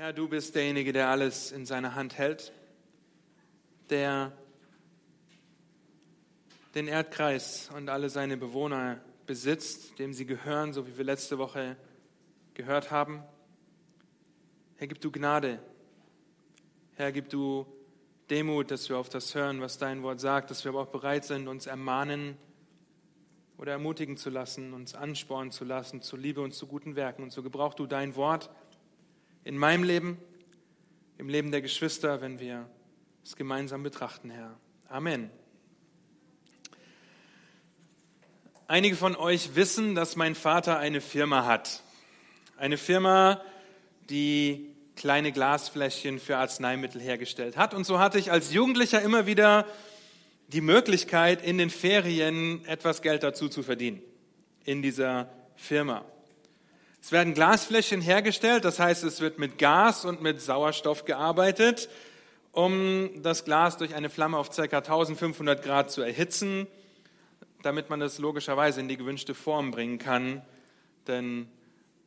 Herr, du bist derjenige, der alles in seiner Hand hält, der den Erdkreis und alle seine Bewohner besitzt, dem sie gehören, so wie wir letzte Woche gehört haben. Herr, gib du Gnade. Herr, gib du Demut, dass wir auf das hören, was dein Wort sagt, dass wir aber auch bereit sind, uns ermahnen oder ermutigen zu lassen, uns anspornen zu lassen zu Liebe und zu guten Werken. Und so gebrauch du dein Wort in meinem Leben, im Leben der Geschwister, wenn wir es gemeinsam betrachten, Herr. Amen. Einige von euch wissen, dass mein Vater eine Firma hat. Eine Firma, die kleine Glasfläschchen für Arzneimittel hergestellt hat. Und so hatte ich als Jugendlicher immer wieder die Möglichkeit, in den Ferien etwas Geld dazu zu verdienen in dieser Firma. Es werden Glasfläschchen hergestellt, das heißt, es wird mit Gas und mit Sauerstoff gearbeitet, um das Glas durch eine Flamme auf ca. 1500 Grad zu erhitzen, damit man es logischerweise in die gewünschte Form bringen kann. Denn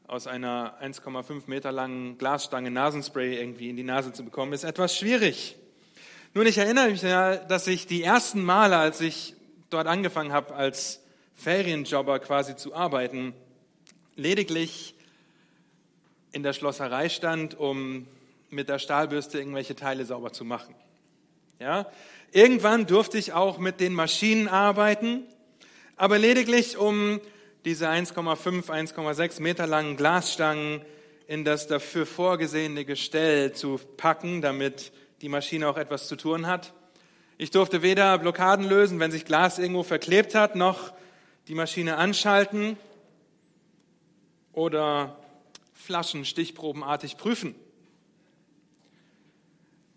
aus einer 1,5 Meter langen Glasstange Nasenspray irgendwie in die Nase zu bekommen, ist etwas schwierig. Nun, ich erinnere mich dass ich die ersten Male, als ich dort angefangen habe, als Ferienjobber quasi zu arbeiten, lediglich in der Schlosserei stand, um mit der Stahlbürste irgendwelche Teile sauber zu machen. Ja? Irgendwann durfte ich auch mit den Maschinen arbeiten, aber lediglich um diese 1,5, 1,6 Meter langen Glasstangen in das dafür vorgesehene Gestell zu packen, damit die Maschine auch etwas zu tun hat. Ich durfte weder Blockaden lösen, wenn sich Glas irgendwo verklebt hat, noch die Maschine anschalten oder Flaschen stichprobenartig prüfen.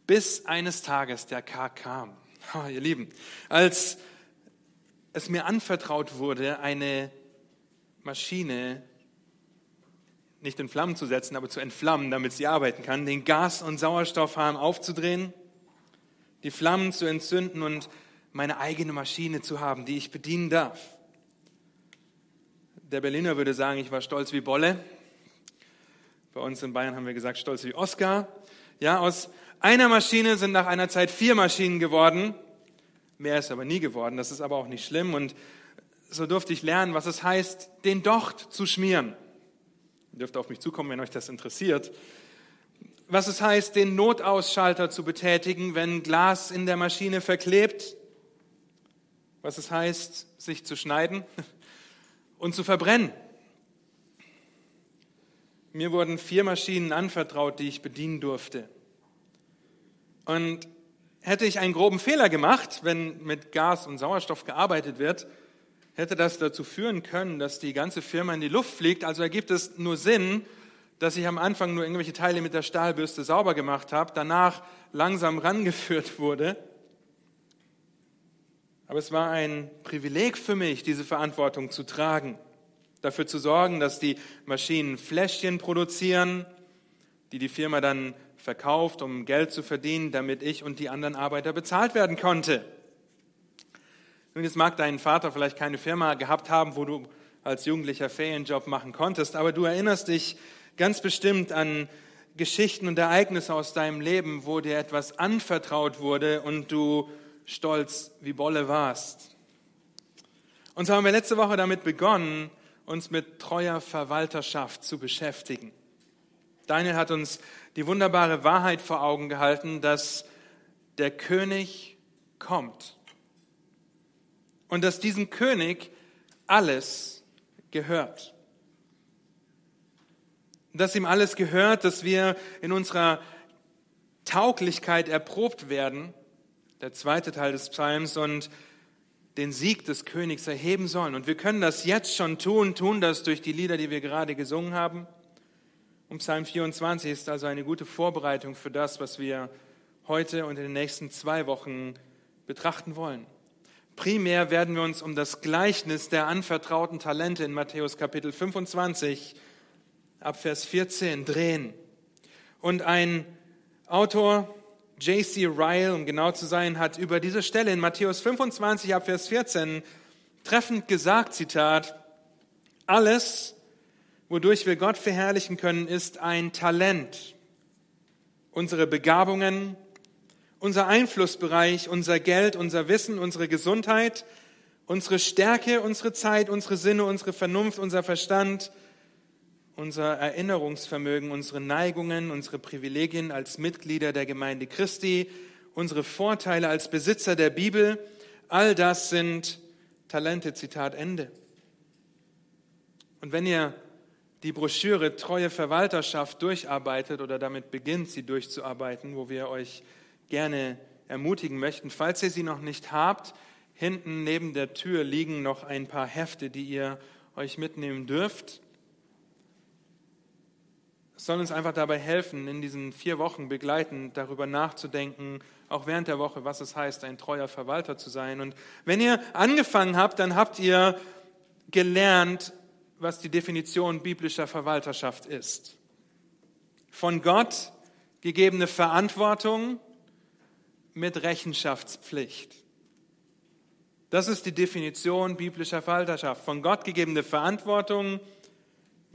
Bis eines Tages der K kam. Oh, ihr Lieben, als es mir anvertraut wurde, eine Maschine nicht in Flammen zu setzen, aber zu entflammen, damit sie arbeiten kann, den Gas- und Sauerstoffhahn aufzudrehen, die Flammen zu entzünden und meine eigene Maschine zu haben, die ich bedienen darf. Der Berliner würde sagen, ich war stolz wie Bolle. Bei uns in Bayern haben wir gesagt, stolz wie Oscar. Ja, aus einer Maschine sind nach einer Zeit vier Maschinen geworden. Mehr ist aber nie geworden. Das ist aber auch nicht schlimm. Und so durfte ich lernen, was es heißt, den Docht zu schmieren. Ihr dürft auf mich zukommen, wenn euch das interessiert. Was es heißt, den Notausschalter zu betätigen, wenn Glas in der Maschine verklebt. Was es heißt, sich zu schneiden und zu verbrennen. Mir wurden vier Maschinen anvertraut, die ich bedienen durfte. Und hätte ich einen groben Fehler gemacht, wenn mit Gas und Sauerstoff gearbeitet wird, hätte das dazu führen können, dass die ganze Firma in die Luft fliegt. Also ergibt es nur Sinn, dass ich am Anfang nur irgendwelche Teile mit der Stahlbürste sauber gemacht habe, danach langsam rangeführt wurde. Aber es war ein Privileg für mich, diese Verantwortung zu tragen, dafür zu sorgen, dass die Maschinen Fläschchen produzieren, die die Firma dann verkauft, um Geld zu verdienen, damit ich und die anderen Arbeiter bezahlt werden konnte. Nun, jetzt mag dein Vater vielleicht keine Firma gehabt haben, wo du als Jugendlicher Ferienjob machen konntest, aber du erinnerst dich ganz bestimmt an Geschichten und Ereignisse aus deinem Leben, wo dir etwas anvertraut wurde und du stolz wie Bolle warst. Und so haben wir letzte Woche damit begonnen, uns mit treuer Verwalterschaft zu beschäftigen. Daniel hat uns die wunderbare Wahrheit vor Augen gehalten, dass der König kommt und dass diesem König alles gehört. Dass ihm alles gehört, dass wir in unserer Tauglichkeit erprobt werden, der zweite Teil des Psalms, und den Sieg des Königs erheben sollen. Und wir können das jetzt schon tun, tun das durch die Lieder, die wir gerade gesungen haben. Und Psalm 24 ist also eine gute Vorbereitung für das, was wir heute und in den nächsten zwei Wochen betrachten wollen. Primär werden wir uns um das Gleichnis der anvertrauten Talente in Matthäus Kapitel 25 ab Vers 14 drehen. Und ein Autor, J.C. Ryle, um genau zu sein, hat über diese Stelle in Matthäus 25 ab Vers 14 treffend gesagt, Zitat, alles, wodurch wir Gott verherrlichen können, ist ein Talent. unsere Begabungen, unser Einflussbereich, unser Geld, unser Wissen, unsere Gesundheit, unsere Stärke, unsere Zeit, unsere Sinne, unsere Vernunft, unser Verstand, unser Erinnerungsvermögen, unsere Neigungen, unsere Privilegien als Mitglieder der Gemeinde Christi, unsere Vorteile als Besitzer der Bibel, all das sind Talente, Zitat Ende. Und wenn ihr die Broschüre Treue Verwalterschaft durcharbeitet oder damit beginnt, sie durchzuarbeiten, wo wir euch gerne ermutigen möchten, falls ihr sie noch nicht habt, hinten neben der Tür liegen noch ein paar Hefte, die ihr euch mitnehmen dürft. Es soll uns einfach dabei helfen, in diesen vier Wochen begleitend darüber nachzudenken, auch während der Woche, was es heißt, ein treuer Verwalter zu sein. Und wenn ihr angefangen habt, dann habt ihr gelernt, was die Definition biblischer Verwalterschaft ist. Von Gott gegebene Verantwortung mit Rechenschaftspflicht. Das ist die Definition biblischer Verwalterschaft. Von Gott gegebene Verantwortung mit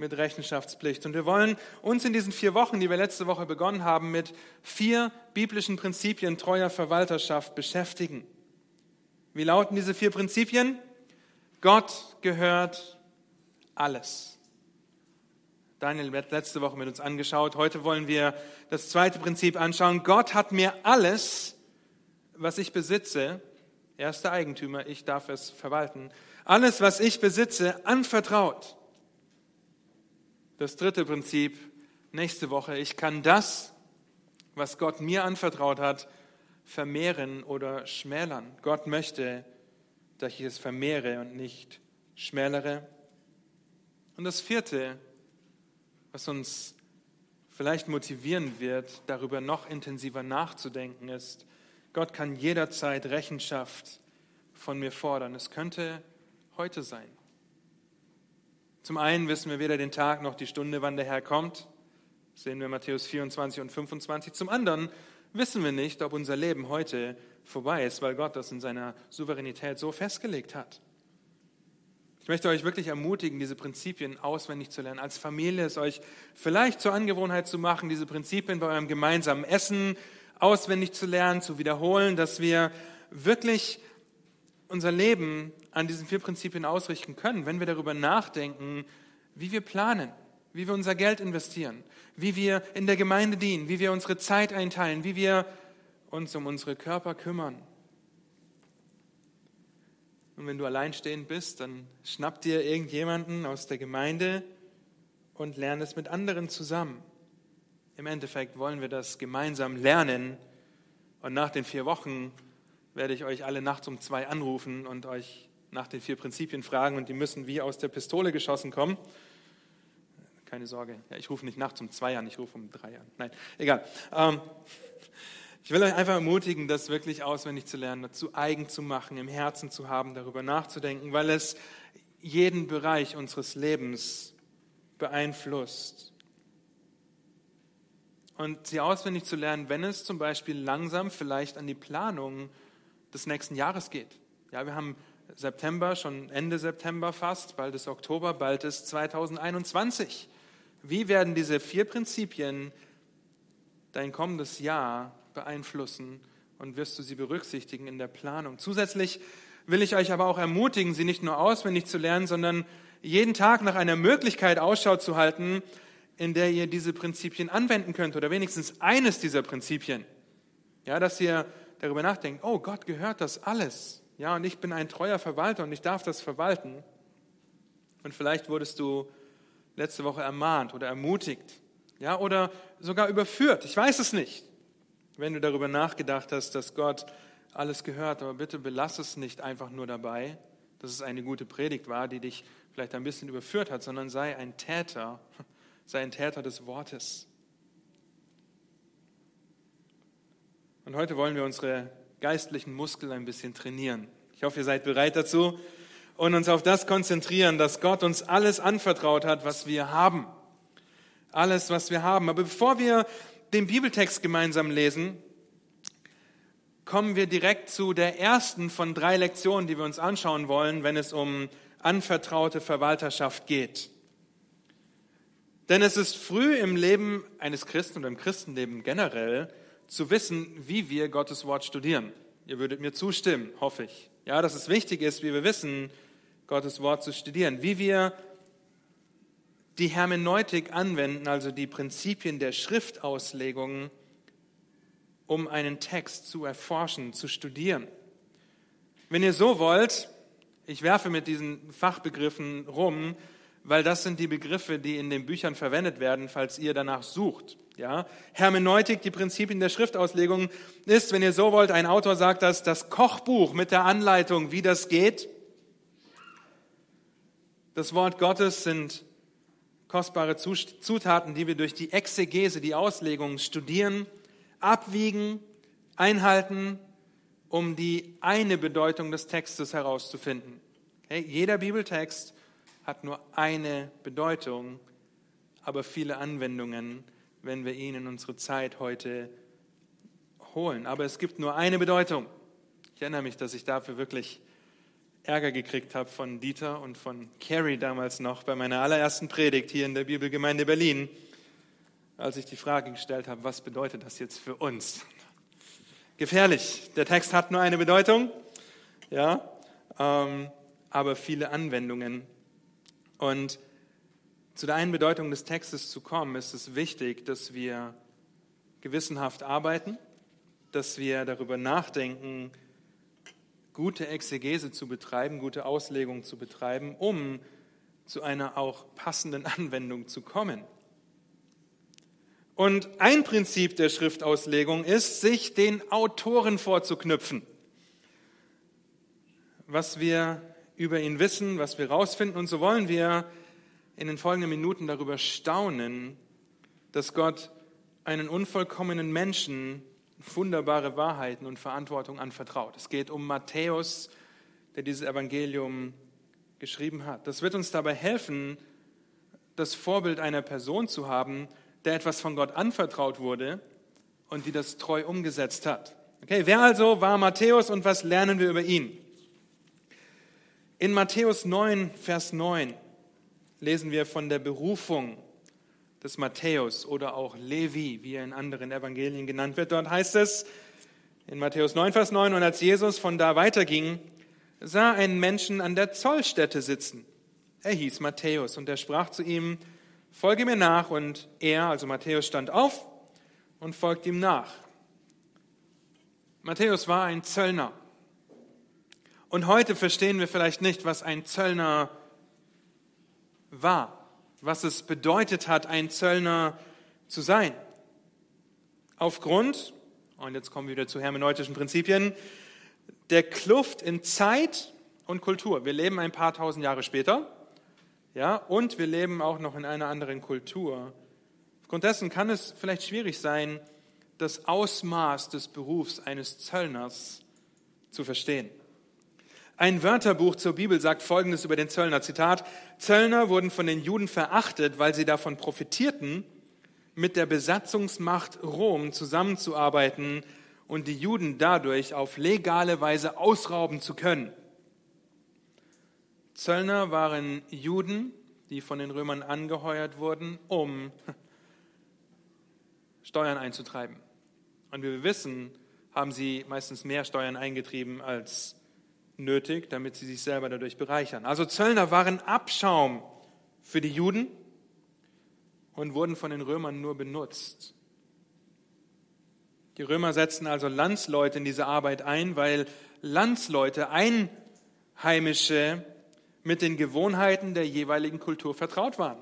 Rechenschaftspflicht. Und wir wollen uns in diesen vier Wochen, die wir letzte Woche begonnen haben, mit vier biblischen Prinzipien treuer Verwalterschaft beschäftigen. Wie lauten diese vier Prinzipien? Gott gehört alles. Daniel hat letzte Woche mit uns angeschaut. Heute wollen wir das zweite Prinzip anschauen. Gott hat mir alles, was ich besitze, er ist der Eigentümer, ich darf es verwalten, alles, was ich besitze, anvertraut. Das dritte Prinzip nächste Woche. Ich kann das, was Gott mir anvertraut hat, vermehren oder schmälern. Gott möchte, dass ich es vermehre und nicht schmälere. Und das vierte, was uns vielleicht motivieren wird, darüber noch intensiver nachzudenken, ist, Gott kann jederzeit Rechenschaft von mir fordern. Es könnte heute sein. Zum einen wissen wir weder den Tag noch die Stunde, wann der Herr kommt. Das sehen wir Matthäus 24 und 25. Zum anderen wissen wir nicht, ob unser Leben heute vorbei ist, weil Gott das in seiner Souveränität so festgelegt hat. Ich möchte euch wirklich ermutigen, diese Prinzipien auswendig zu lernen. Als Familie es euch vielleicht zur Angewohnheit zu machen, diese Prinzipien bei eurem gemeinsamen Essen auswendig zu lernen, zu wiederholen, dass wir wirklich unser Leben an diesen vier Prinzipien ausrichten können, wenn wir darüber nachdenken, wie wir planen, wie wir unser Geld investieren, wie wir in der Gemeinde dienen, wie wir unsere Zeit einteilen, wie wir uns um unsere Körper kümmern, und wenn du alleinstehend bist, dann schnapp dir irgendjemanden aus der Gemeinde und lerne es mit anderen zusammen. Im Endeffekt wollen wir das gemeinsam lernen. Und nach den vier Wochen werde ich euch alle nachts um zwei anrufen und euch nach den vier Prinzipien fragen und die müssen wie aus der Pistole geschossen kommen. Keine Sorge, ja, ich rufe nicht nachts um zwei an, ich rufe um drei an. Nein, egal. Ähm, ich will euch einfach ermutigen, das wirklich auswendig zu lernen, dazu eigen zu machen, im Herzen zu haben, darüber nachzudenken, weil es jeden Bereich unseres Lebens beeinflusst. Und sie auswendig zu lernen, wenn es zum Beispiel langsam vielleicht an die Planung des nächsten Jahres geht. Ja, wir haben September, schon Ende September fast, bald ist Oktober, bald ist 2021. Wie werden diese vier Prinzipien dein kommendes Jahr beeinflussen und wirst du sie berücksichtigen in der Planung. Zusätzlich will ich euch aber auch ermutigen, sie nicht nur auswendig zu lernen, sondern jeden Tag nach einer Möglichkeit Ausschau zu halten, in der ihr diese Prinzipien anwenden könnt oder wenigstens eines dieser Prinzipien. Ja, dass ihr darüber nachdenkt, oh Gott gehört das alles. Ja, und ich bin ein treuer Verwalter und ich darf das verwalten. Und vielleicht wurdest du letzte Woche ermahnt oder ermutigt, ja, oder sogar überführt. Ich weiß es nicht wenn du darüber nachgedacht hast, dass Gott alles gehört, aber bitte belass es nicht einfach nur dabei, dass es eine gute Predigt war, die dich vielleicht ein bisschen überführt hat, sondern sei ein Täter, sei ein Täter des Wortes. Und heute wollen wir unsere geistlichen Muskeln ein bisschen trainieren. Ich hoffe, ihr seid bereit dazu und uns auf das konzentrieren, dass Gott uns alles anvertraut hat, was wir haben. Alles, was wir haben. Aber bevor wir den Bibeltext gemeinsam lesen, kommen wir direkt zu der ersten von drei Lektionen, die wir uns anschauen wollen, wenn es um anvertraute Verwalterschaft geht. Denn es ist früh im Leben eines Christen oder im Christenleben generell zu wissen, wie wir Gottes Wort studieren. Ihr würdet mir zustimmen, hoffe ich. Ja, dass es wichtig ist, wie wir wissen, Gottes Wort zu studieren, wie wir die Hermeneutik anwenden, also die Prinzipien der Schriftauslegung, um einen Text zu erforschen, zu studieren. Wenn ihr so wollt, ich werfe mit diesen Fachbegriffen rum, weil das sind die Begriffe, die in den Büchern verwendet werden, falls ihr danach sucht. Ja? Hermeneutik, die Prinzipien der Schriftauslegung, ist, wenn ihr so wollt, ein Autor sagt das, das Kochbuch mit der Anleitung, wie das geht. Das Wort Gottes sind kostbare Zutaten, die wir durch die Exegese, die Auslegung studieren, abwiegen, einhalten, um die eine Bedeutung des Textes herauszufinden. Okay? Jeder Bibeltext hat nur eine Bedeutung, aber viele Anwendungen, wenn wir ihn in unsere Zeit heute holen. Aber es gibt nur eine Bedeutung. Ich erinnere mich, dass ich dafür wirklich Ärger gekriegt habe von Dieter und von Carrie damals noch bei meiner allerersten Predigt hier in der Bibelgemeinde Berlin, als ich die Frage gestellt habe, was bedeutet das jetzt für uns? Gefährlich. Der Text hat nur eine Bedeutung, ja, ähm, aber viele Anwendungen. Und zu der einen Bedeutung des Textes zu kommen, ist es wichtig, dass wir gewissenhaft arbeiten, dass wir darüber nachdenken, gute Exegese zu betreiben, gute Auslegung zu betreiben, um zu einer auch passenden Anwendung zu kommen. Und ein Prinzip der Schriftauslegung ist, sich den Autoren vorzuknüpfen. Was wir über ihn wissen, was wir rausfinden. Und so wollen wir in den folgenden Minuten darüber staunen, dass Gott einen unvollkommenen Menschen wunderbare Wahrheiten und Verantwortung anvertraut. Es geht um Matthäus, der dieses Evangelium geschrieben hat. Das wird uns dabei helfen, das Vorbild einer Person zu haben, der etwas von Gott anvertraut wurde und die das treu umgesetzt hat. Okay, wer also war Matthäus und was lernen wir über ihn? In Matthäus 9, Vers 9 lesen wir von der Berufung des Matthäus oder auch Levi, wie er in anderen Evangelien genannt wird. Dort heißt es in Matthäus 9, Vers 9, und als Jesus von da weiterging, sah einen Menschen an der Zollstätte sitzen. Er hieß Matthäus und er sprach zu ihm, folge mir nach. Und er, also Matthäus, stand auf und folgte ihm nach. Matthäus war ein Zöllner. Und heute verstehen wir vielleicht nicht, was ein Zöllner war, was es bedeutet hat, ein Zöllner zu sein. Aufgrund, und jetzt kommen wir wieder zu hermeneutischen Prinzipien, der Kluft in Zeit und Kultur. Wir leben ein paar tausend Jahre später, ja, und wir leben auch noch in einer anderen Kultur. Aufgrund dessen kann es vielleicht schwierig sein, das Ausmaß des Berufs eines Zöllners zu verstehen. Ein Wörterbuch zur Bibel sagt Folgendes über den Zöllner. Zitat, Zöllner wurden von den Juden verachtet, weil sie davon profitierten, mit der Besatzungsmacht Rom zusammenzuarbeiten und die Juden dadurch auf legale Weise ausrauben zu können. Zöllner waren Juden, die von den Römern angeheuert wurden, um Steuern einzutreiben. Und wie wir wissen, haben sie meistens mehr Steuern eingetrieben als nötig, damit sie sich selber dadurch bereichern. Also Zöllner waren Abschaum für die Juden und wurden von den Römern nur benutzt. Die Römer setzten also Landsleute in diese Arbeit ein, weil Landsleute, Einheimische, mit den Gewohnheiten der jeweiligen Kultur vertraut waren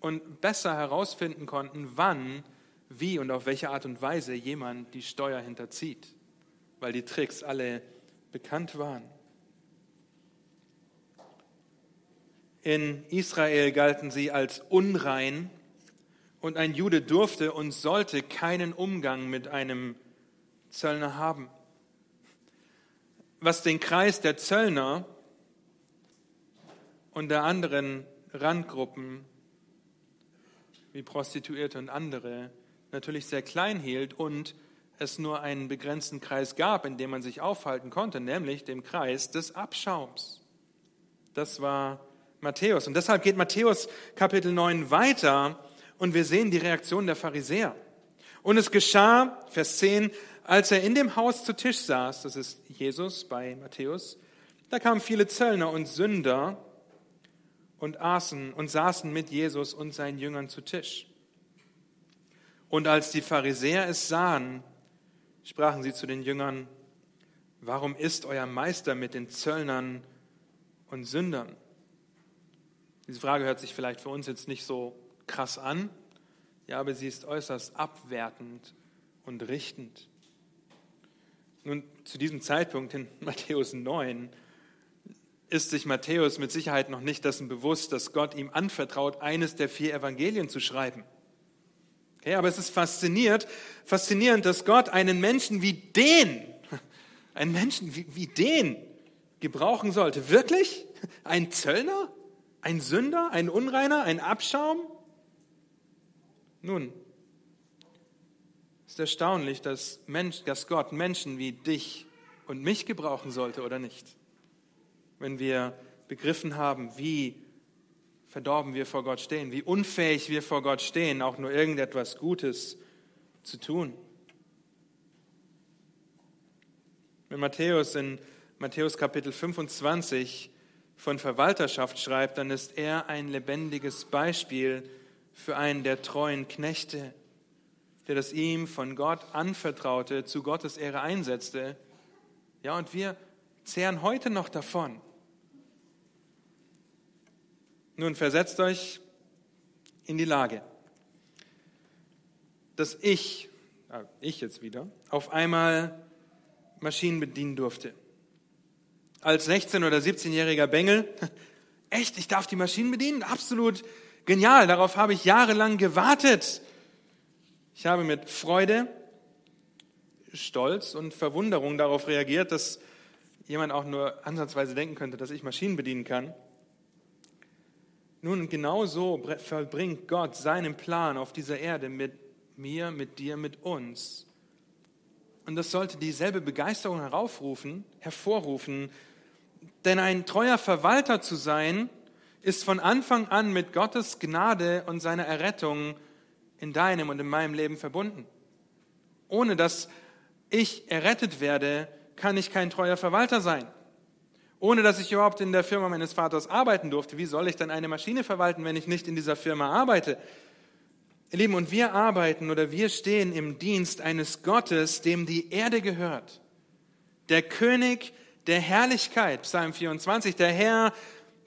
und besser herausfinden konnten, wann, wie und auf welche Art und Weise jemand die Steuer hinterzieht, weil die Tricks alle bekannt waren. In Israel galten sie als unrein und ein Jude durfte und sollte keinen Umgang mit einem Zöllner haben. Was den Kreis der Zöllner und der anderen Randgruppen wie Prostituierte und andere natürlich sehr klein hielt und es nur einen begrenzten Kreis gab, in dem man sich aufhalten konnte, nämlich dem Kreis des Abschaums. Das war Matthäus. Und deshalb geht Matthäus Kapitel 9 weiter und wir sehen die Reaktion der Pharisäer. Und es geschah, Vers 10, als er in dem Haus zu Tisch saß, das ist Jesus bei Matthäus, da kamen viele Zöllner und Sünder und aßen und saßen mit Jesus und seinen Jüngern zu Tisch. Und als die Pharisäer es sahen, sprachen sie zu den Jüngern, warum ist euer Meister mit den Zöllnern und Sündern? Diese Frage hört sich vielleicht für uns jetzt nicht so krass an, ja, aber sie ist äußerst abwertend und richtend. Nun, zu diesem Zeitpunkt in Matthäus 9 ist sich Matthäus mit Sicherheit noch nicht dessen bewusst, dass Gott ihm anvertraut, eines der vier Evangelien zu schreiben. Okay, aber es ist fasziniert, faszinierend, dass Gott einen Menschen wie den, einen Menschen wie, wie den gebrauchen sollte. Wirklich? Ein Zöllner? Ein Sünder? Ein Unreiner? Ein Abschaum? Nun, ist erstaunlich, dass, Mensch, dass Gott Menschen wie dich und mich gebrauchen sollte oder nicht. Wenn wir begriffen haben, wie verdorben wir vor Gott stehen, wie unfähig wir vor Gott stehen, auch nur irgendetwas Gutes zu tun. Wenn Matthäus in Matthäus Kapitel 25 von Verwalterschaft schreibt, dann ist er ein lebendiges Beispiel für einen der treuen Knechte, der das ihm von Gott anvertraute, zu Gottes Ehre einsetzte. Ja, und wir zehren heute noch davon. Nun versetzt euch in die Lage, dass ich, äh, ich jetzt wieder, auf einmal Maschinen bedienen durfte. Als 16- oder 17-jähriger Bengel, echt, ich darf die Maschinen bedienen? Absolut genial, darauf habe ich jahrelang gewartet. Ich habe mit Freude, Stolz und Verwunderung darauf reagiert, dass jemand auch nur ansatzweise denken könnte, dass ich Maschinen bedienen kann. Nun, genau so verbringt Gott seinen Plan auf dieser Erde mit mir, mit dir, mit uns. Und das sollte dieselbe Begeisterung heraufrufen, hervorrufen. Denn ein treuer Verwalter zu sein, ist von Anfang an mit Gottes Gnade und seiner Errettung in deinem und in meinem Leben verbunden. Ohne dass ich errettet werde, kann ich kein treuer Verwalter sein ohne dass ich überhaupt in der Firma meines Vaters arbeiten durfte. Wie soll ich dann eine Maschine verwalten, wenn ich nicht in dieser Firma arbeite? Ihr Lieben, und wir arbeiten oder wir stehen im Dienst eines Gottes, dem die Erde gehört. Der König der Herrlichkeit, Psalm 24, der Herr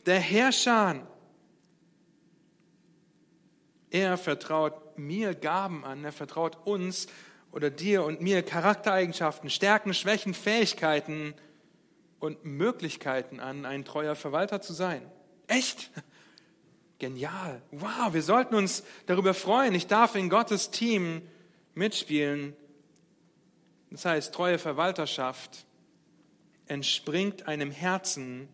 der Herrscher. Er vertraut mir Gaben an, er vertraut uns oder dir und mir Charaktereigenschaften, Stärken, Schwächen, Fähigkeiten, und Möglichkeiten an, ein treuer Verwalter zu sein. Echt? Genial. Wow, wir sollten uns darüber freuen. Ich darf in Gottes Team mitspielen. Das heißt, treue Verwalterschaft entspringt einem Herzen,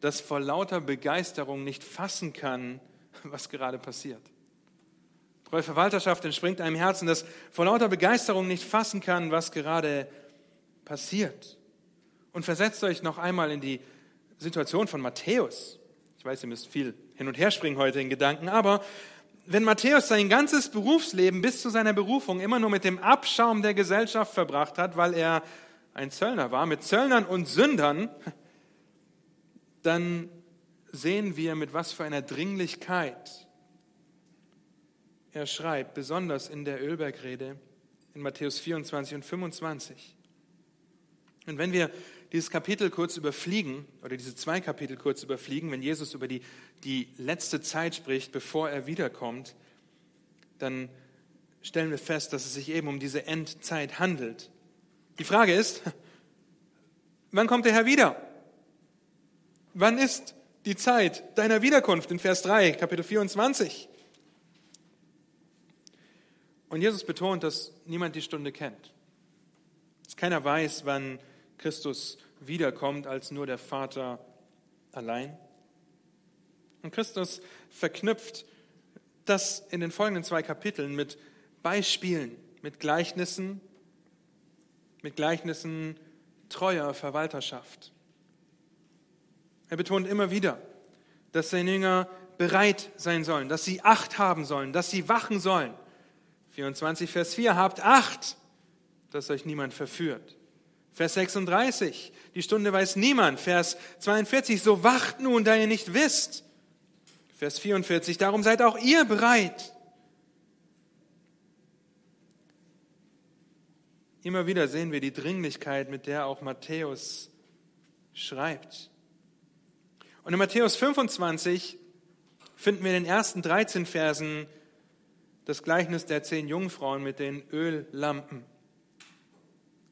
das vor lauter Begeisterung nicht fassen kann, was gerade passiert. Treue Verwalterschaft entspringt einem Herzen, das vor lauter Begeisterung nicht fassen kann, was gerade passiert. Und versetzt euch noch einmal in die Situation von Matthäus. Ich weiß, ihr müsst viel hin und her springen heute in Gedanken, aber wenn Matthäus sein ganzes Berufsleben bis zu seiner Berufung immer nur mit dem Abschaum der Gesellschaft verbracht hat, weil er ein Zöllner war, mit Zöllnern und Sündern, dann sehen wir, mit was für einer Dringlichkeit er schreibt, besonders in der Ölbergrede in Matthäus 24 und 25. Und wenn wir dieses Kapitel kurz überfliegen, oder diese zwei Kapitel kurz überfliegen, wenn Jesus über die, die letzte Zeit spricht, bevor er wiederkommt, dann stellen wir fest, dass es sich eben um diese Endzeit handelt. Die Frage ist, wann kommt der Herr wieder? Wann ist die Zeit deiner Wiederkunft in Vers 3, Kapitel 24? Und Jesus betont, dass niemand die Stunde kennt. Dass keiner weiß, wann Christus wiederkommt als nur der Vater allein. Und Christus verknüpft das in den folgenden zwei Kapiteln mit Beispielen, mit Gleichnissen, mit Gleichnissen treuer Verwalterschaft. Er betont immer wieder, dass seine Jünger bereit sein sollen, dass sie Acht haben sollen, dass sie wachen sollen. 24 Vers 4, habt Acht, dass euch niemand verführt. Vers 36, die Stunde weiß niemand. Vers 42, so wacht nun, da ihr nicht wisst. Vers 44, darum seid auch ihr bereit. Immer wieder sehen wir die Dringlichkeit, mit der auch Matthäus schreibt. Und in Matthäus 25 finden wir in den ersten 13 Versen das Gleichnis der zehn Jungfrauen mit den Öllampen.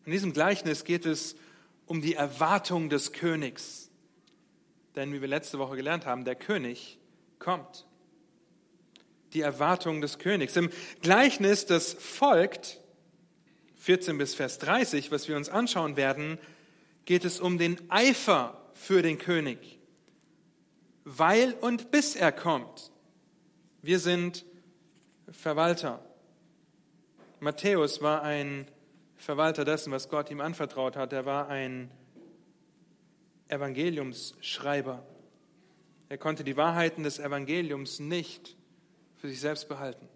In diesem Gleichnis geht es um die Erwartung des Königs. Denn wie wir letzte Woche gelernt haben, der König kommt. Die Erwartung des Königs. Im Gleichnis, das folgt, 14 bis Vers 30, was wir uns anschauen werden, geht es um den Eifer für den König, weil und bis er kommt. Wir sind Verwalter. Matthäus war ein Verwalter dessen, was Gott ihm anvertraut hat. Er war ein Evangeliumsschreiber. Er konnte die Wahrheiten des Evangeliums nicht für sich selbst behalten.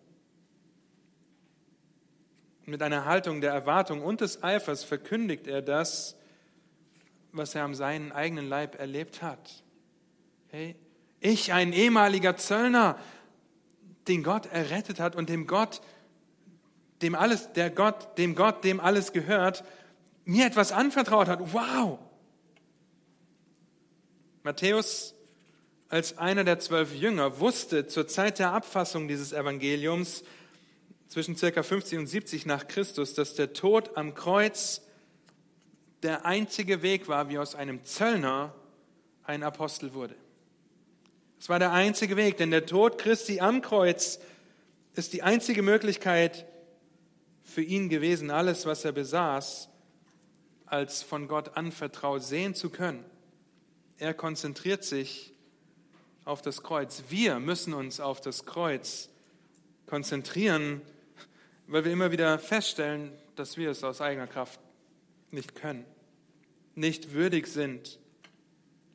Mit einer Haltung der Erwartung und des Eifers verkündigt er das, was er am seinen eigenen Leib erlebt hat. Hey, ich, ein ehemaliger Zöllner, den Gott errettet hat und dem Gott, dem alles, der Gott, dem Gott, dem alles gehört, mir etwas anvertraut hat. Wow! Matthäus als einer der zwölf Jünger wusste zur Zeit der Abfassung dieses Evangeliums, zwischen circa 50 und 70 nach Christus, dass der Tod am Kreuz der einzige Weg war, wie aus einem Zöllner ein Apostel wurde. Es war der einzige Weg, denn der Tod Christi am Kreuz ist die einzige Möglichkeit für ihn gewesen, alles, was er besaß, als von Gott anvertraut sehen zu können. Er konzentriert sich auf das Kreuz. Wir müssen uns auf das Kreuz konzentrieren weil wir immer wieder feststellen, dass wir es aus eigener Kraft nicht können, nicht würdig sind,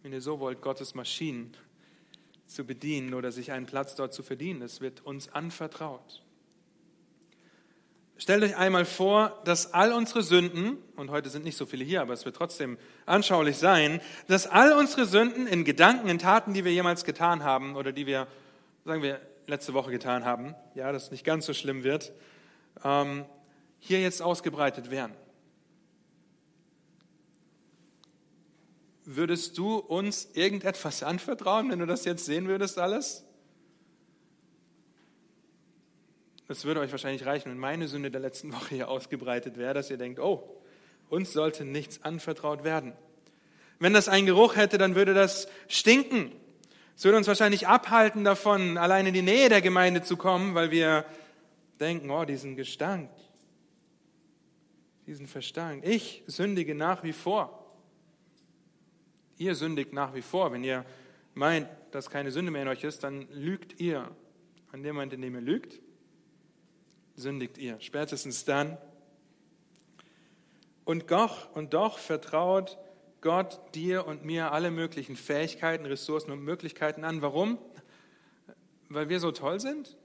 wenn ihr so wollt, Gottes Maschinen zu bedienen oder sich einen Platz dort zu verdienen. Es wird uns anvertraut. Stellt euch einmal vor, dass all unsere Sünden, und heute sind nicht so viele hier, aber es wird trotzdem anschaulich sein, dass all unsere Sünden in Gedanken, in Taten, die wir jemals getan haben oder die wir, sagen wir, letzte Woche getan haben, ja, dass es nicht ganz so schlimm wird, ähm, hier jetzt ausgebreitet wären. Würdest du uns irgendetwas anvertrauen, wenn du das jetzt sehen würdest alles? Es würde euch wahrscheinlich reichen, wenn meine Sünde der letzten Woche hier ausgebreitet wäre, dass ihr denkt, oh, uns sollte nichts anvertraut werden. Wenn das einen Geruch hätte, dann würde das stinken. Es würde uns wahrscheinlich abhalten davon, allein in die Nähe der Gemeinde zu kommen, weil wir denken, oh, diesen Gestank, diesen Verstank. Ich sündige nach wie vor. Ihr sündigt nach wie vor. Wenn ihr meint, dass keine Sünde mehr in euch ist, dann lügt ihr. An dem Moment, in dem ihr lügt, sündigt ihr. Spätestens dann. Und doch, und doch vertraut Gott dir und mir alle möglichen Fähigkeiten, Ressourcen und Möglichkeiten an. Warum? Weil wir so toll sind?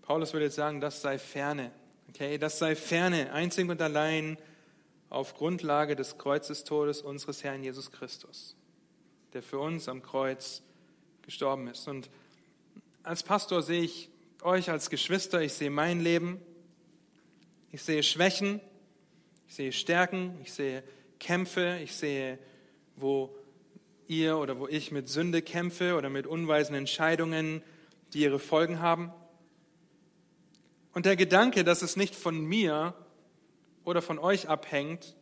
Paulus würde jetzt sagen, das sei ferne. Okay, das sei ferne, einzig und allein auf Grundlage des Kreuzestodes unseres Herrn Jesus Christus, der für uns am Kreuz gestorben ist. Und als Pastor sehe ich euch als Geschwister, ich sehe mein Leben, ich sehe Schwächen, ich sehe Stärken, ich sehe Kämpfe, ich sehe, wo ihr oder wo ich mit Sünde kämpfe oder mit unweisen Entscheidungen, die ihre Folgen haben. Und der Gedanke, dass es nicht von mir oder von euch abhängt,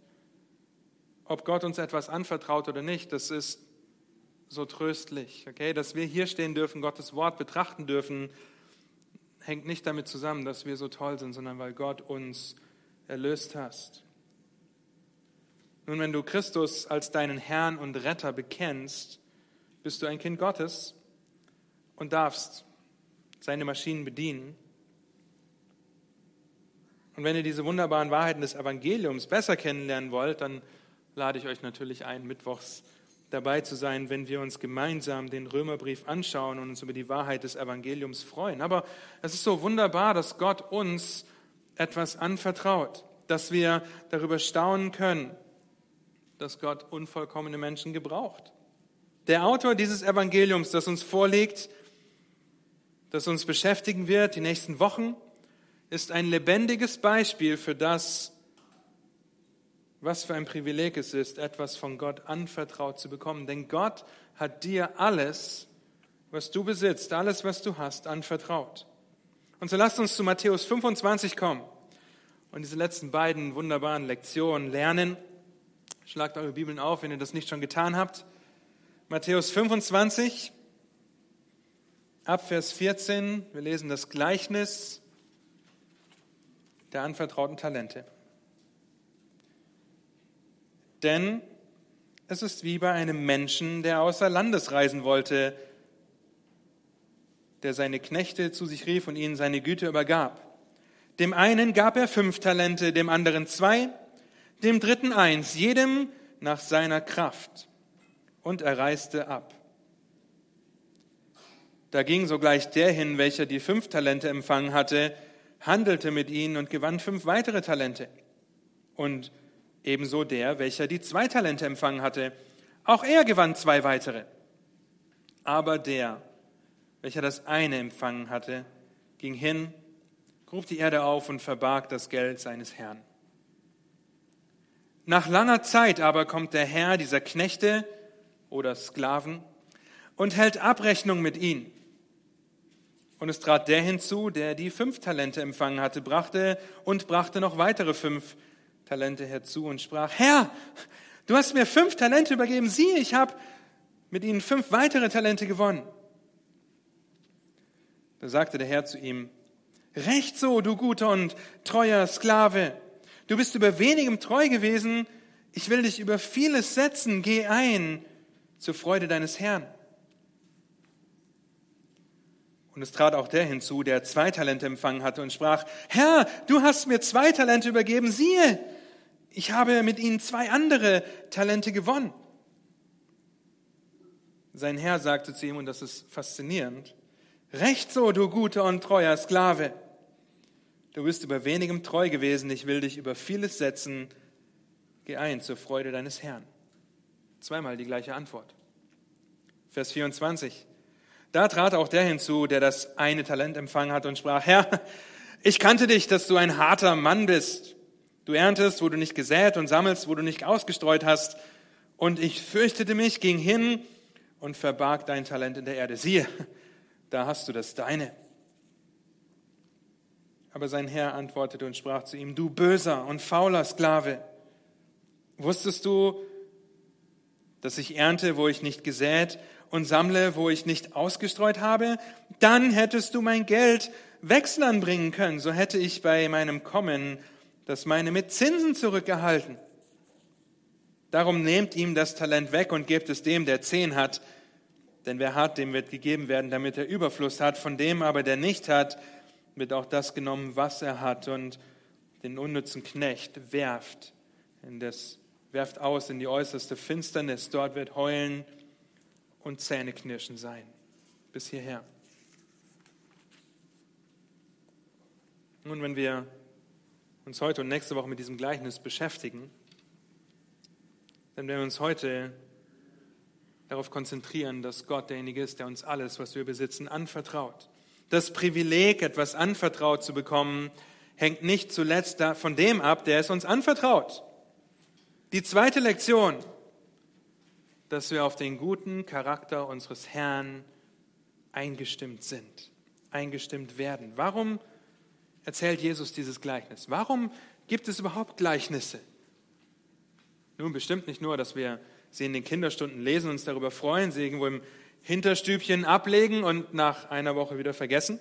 ob Gott uns etwas anvertraut oder nicht, das ist so tröstlich. Okay? Dass wir hier stehen dürfen, Gottes Wort betrachten dürfen, hängt nicht damit zusammen, dass wir so toll sind, sondern weil Gott uns erlöst hast. Nun, wenn du Christus als deinen Herrn und Retter bekennst, bist du ein Kind Gottes und darfst seine Maschinen bedienen. Und wenn ihr diese wunderbaren Wahrheiten des Evangeliums besser kennenlernen wollt, dann lade ich euch natürlich ein, mittwochs dabei zu sein, wenn wir uns gemeinsam den Römerbrief anschauen und uns über die Wahrheit des Evangeliums freuen. Aber es ist so wunderbar, dass Gott uns etwas anvertraut, dass wir darüber staunen können, dass Gott unvollkommene Menschen gebraucht. Der Autor dieses Evangeliums, das uns vorliegt, das uns beschäftigen wird die nächsten Wochen, ist ein lebendiges Beispiel für das, was für ein Privileg es ist, etwas von Gott anvertraut zu bekommen. Denn Gott hat dir alles, was du besitzt, alles, was du hast, anvertraut. Und so lasst uns zu Matthäus 25 kommen und diese letzten beiden wunderbaren Lektionen lernen. Schlagt eure Bibeln auf, wenn ihr das nicht schon getan habt. Matthäus 25, ab Vers 14. Wir lesen das Gleichnis der anvertrauten Talente. Denn es ist wie bei einem Menschen, der außer Landes reisen wollte, der seine Knechte zu sich rief und ihnen seine Güte übergab. Dem einen gab er fünf Talente, dem anderen zwei, dem dritten eins, jedem nach seiner Kraft. Und er reiste ab. Da ging sogleich der hin, welcher die fünf Talente empfangen hatte, handelte mit ihnen und gewann fünf weitere Talente. Und ebenso der, welcher die zwei Talente empfangen hatte. Auch er gewann zwei weitere. Aber der, welcher das eine empfangen hatte, ging hin, grub die Erde auf und verbarg das Geld seines Herrn. Nach langer Zeit aber kommt der Herr dieser Knechte oder Sklaven und hält Abrechnung mit ihnen. Und es trat der hinzu, der die fünf Talente empfangen hatte, brachte und brachte noch weitere fünf Talente herzu und sprach, Herr, du hast mir fünf Talente übergeben, siehe, ich habe mit ihnen fünf weitere Talente gewonnen. Da sagte der Herr zu ihm, Recht so, du guter und treuer Sklave. Du bist über wenigem treu gewesen. Ich will dich über vieles setzen. Geh ein zur Freude deines Herrn. Und es trat auch der hinzu, der zwei Talente empfangen hatte und sprach, Herr, du hast mir zwei Talente übergeben. Siehe, ich habe mit ihnen zwei andere Talente gewonnen. Sein Herr sagte zu ihm, und das ist faszinierend, Recht so, du guter und treuer Sklave. Du bist über wenigem treu gewesen, ich will dich über vieles setzen. Geh ein zur Freude deines Herrn. Zweimal die gleiche Antwort. Vers 24. Da trat auch der hinzu, der das eine Talent empfangen hat und sprach, Herr, ich kannte dich, dass du ein harter Mann bist Du erntest, wo du nicht gesät und sammelst, wo du nicht ausgestreut hast. Und ich fürchtete mich, ging hin und verbarg dein Talent in der Erde. Siehe, da hast du das deine. Aber sein Herr antwortete und sprach zu ihm, du böser und fauler Sklave, wusstest du, dass ich ernte, wo ich nicht gesät und sammle, wo ich nicht ausgestreut habe? Dann hättest du mein Geld Wechsel anbringen können, so hätte ich bei meinem Kommen das meine mit Zinsen zurückgehalten. Darum nehmt ihm das Talent weg und gebt es dem, der zehn hat. Denn wer hat, dem wird gegeben werden, damit er Überfluss hat. Von dem aber, der nicht hat, wird auch das genommen, was er hat. Und den unnützen Knecht werft, in das, werft aus in die äußerste Finsternis. Dort wird Heulen und Zähneknirschen sein. Bis hierher. Nun, wenn wir uns heute und nächste Woche mit diesem Gleichnis beschäftigen, dann werden wir uns heute darauf konzentrieren, dass Gott derjenige ist, der uns alles, was wir besitzen, anvertraut. Das Privileg, etwas anvertraut zu bekommen, hängt nicht zuletzt von dem ab, der es uns anvertraut. Die zweite Lektion, dass wir auf den guten Charakter unseres Herrn eingestimmt sind, eingestimmt werden. Warum erzählt Jesus dieses Gleichnis? Warum gibt es überhaupt Gleichnisse? Nun, bestimmt nicht nur, dass wir sie in den Kinderstunden lesen, uns darüber freuen, sie irgendwo im Hinterstübchen ablegen und nach einer Woche wieder vergessen.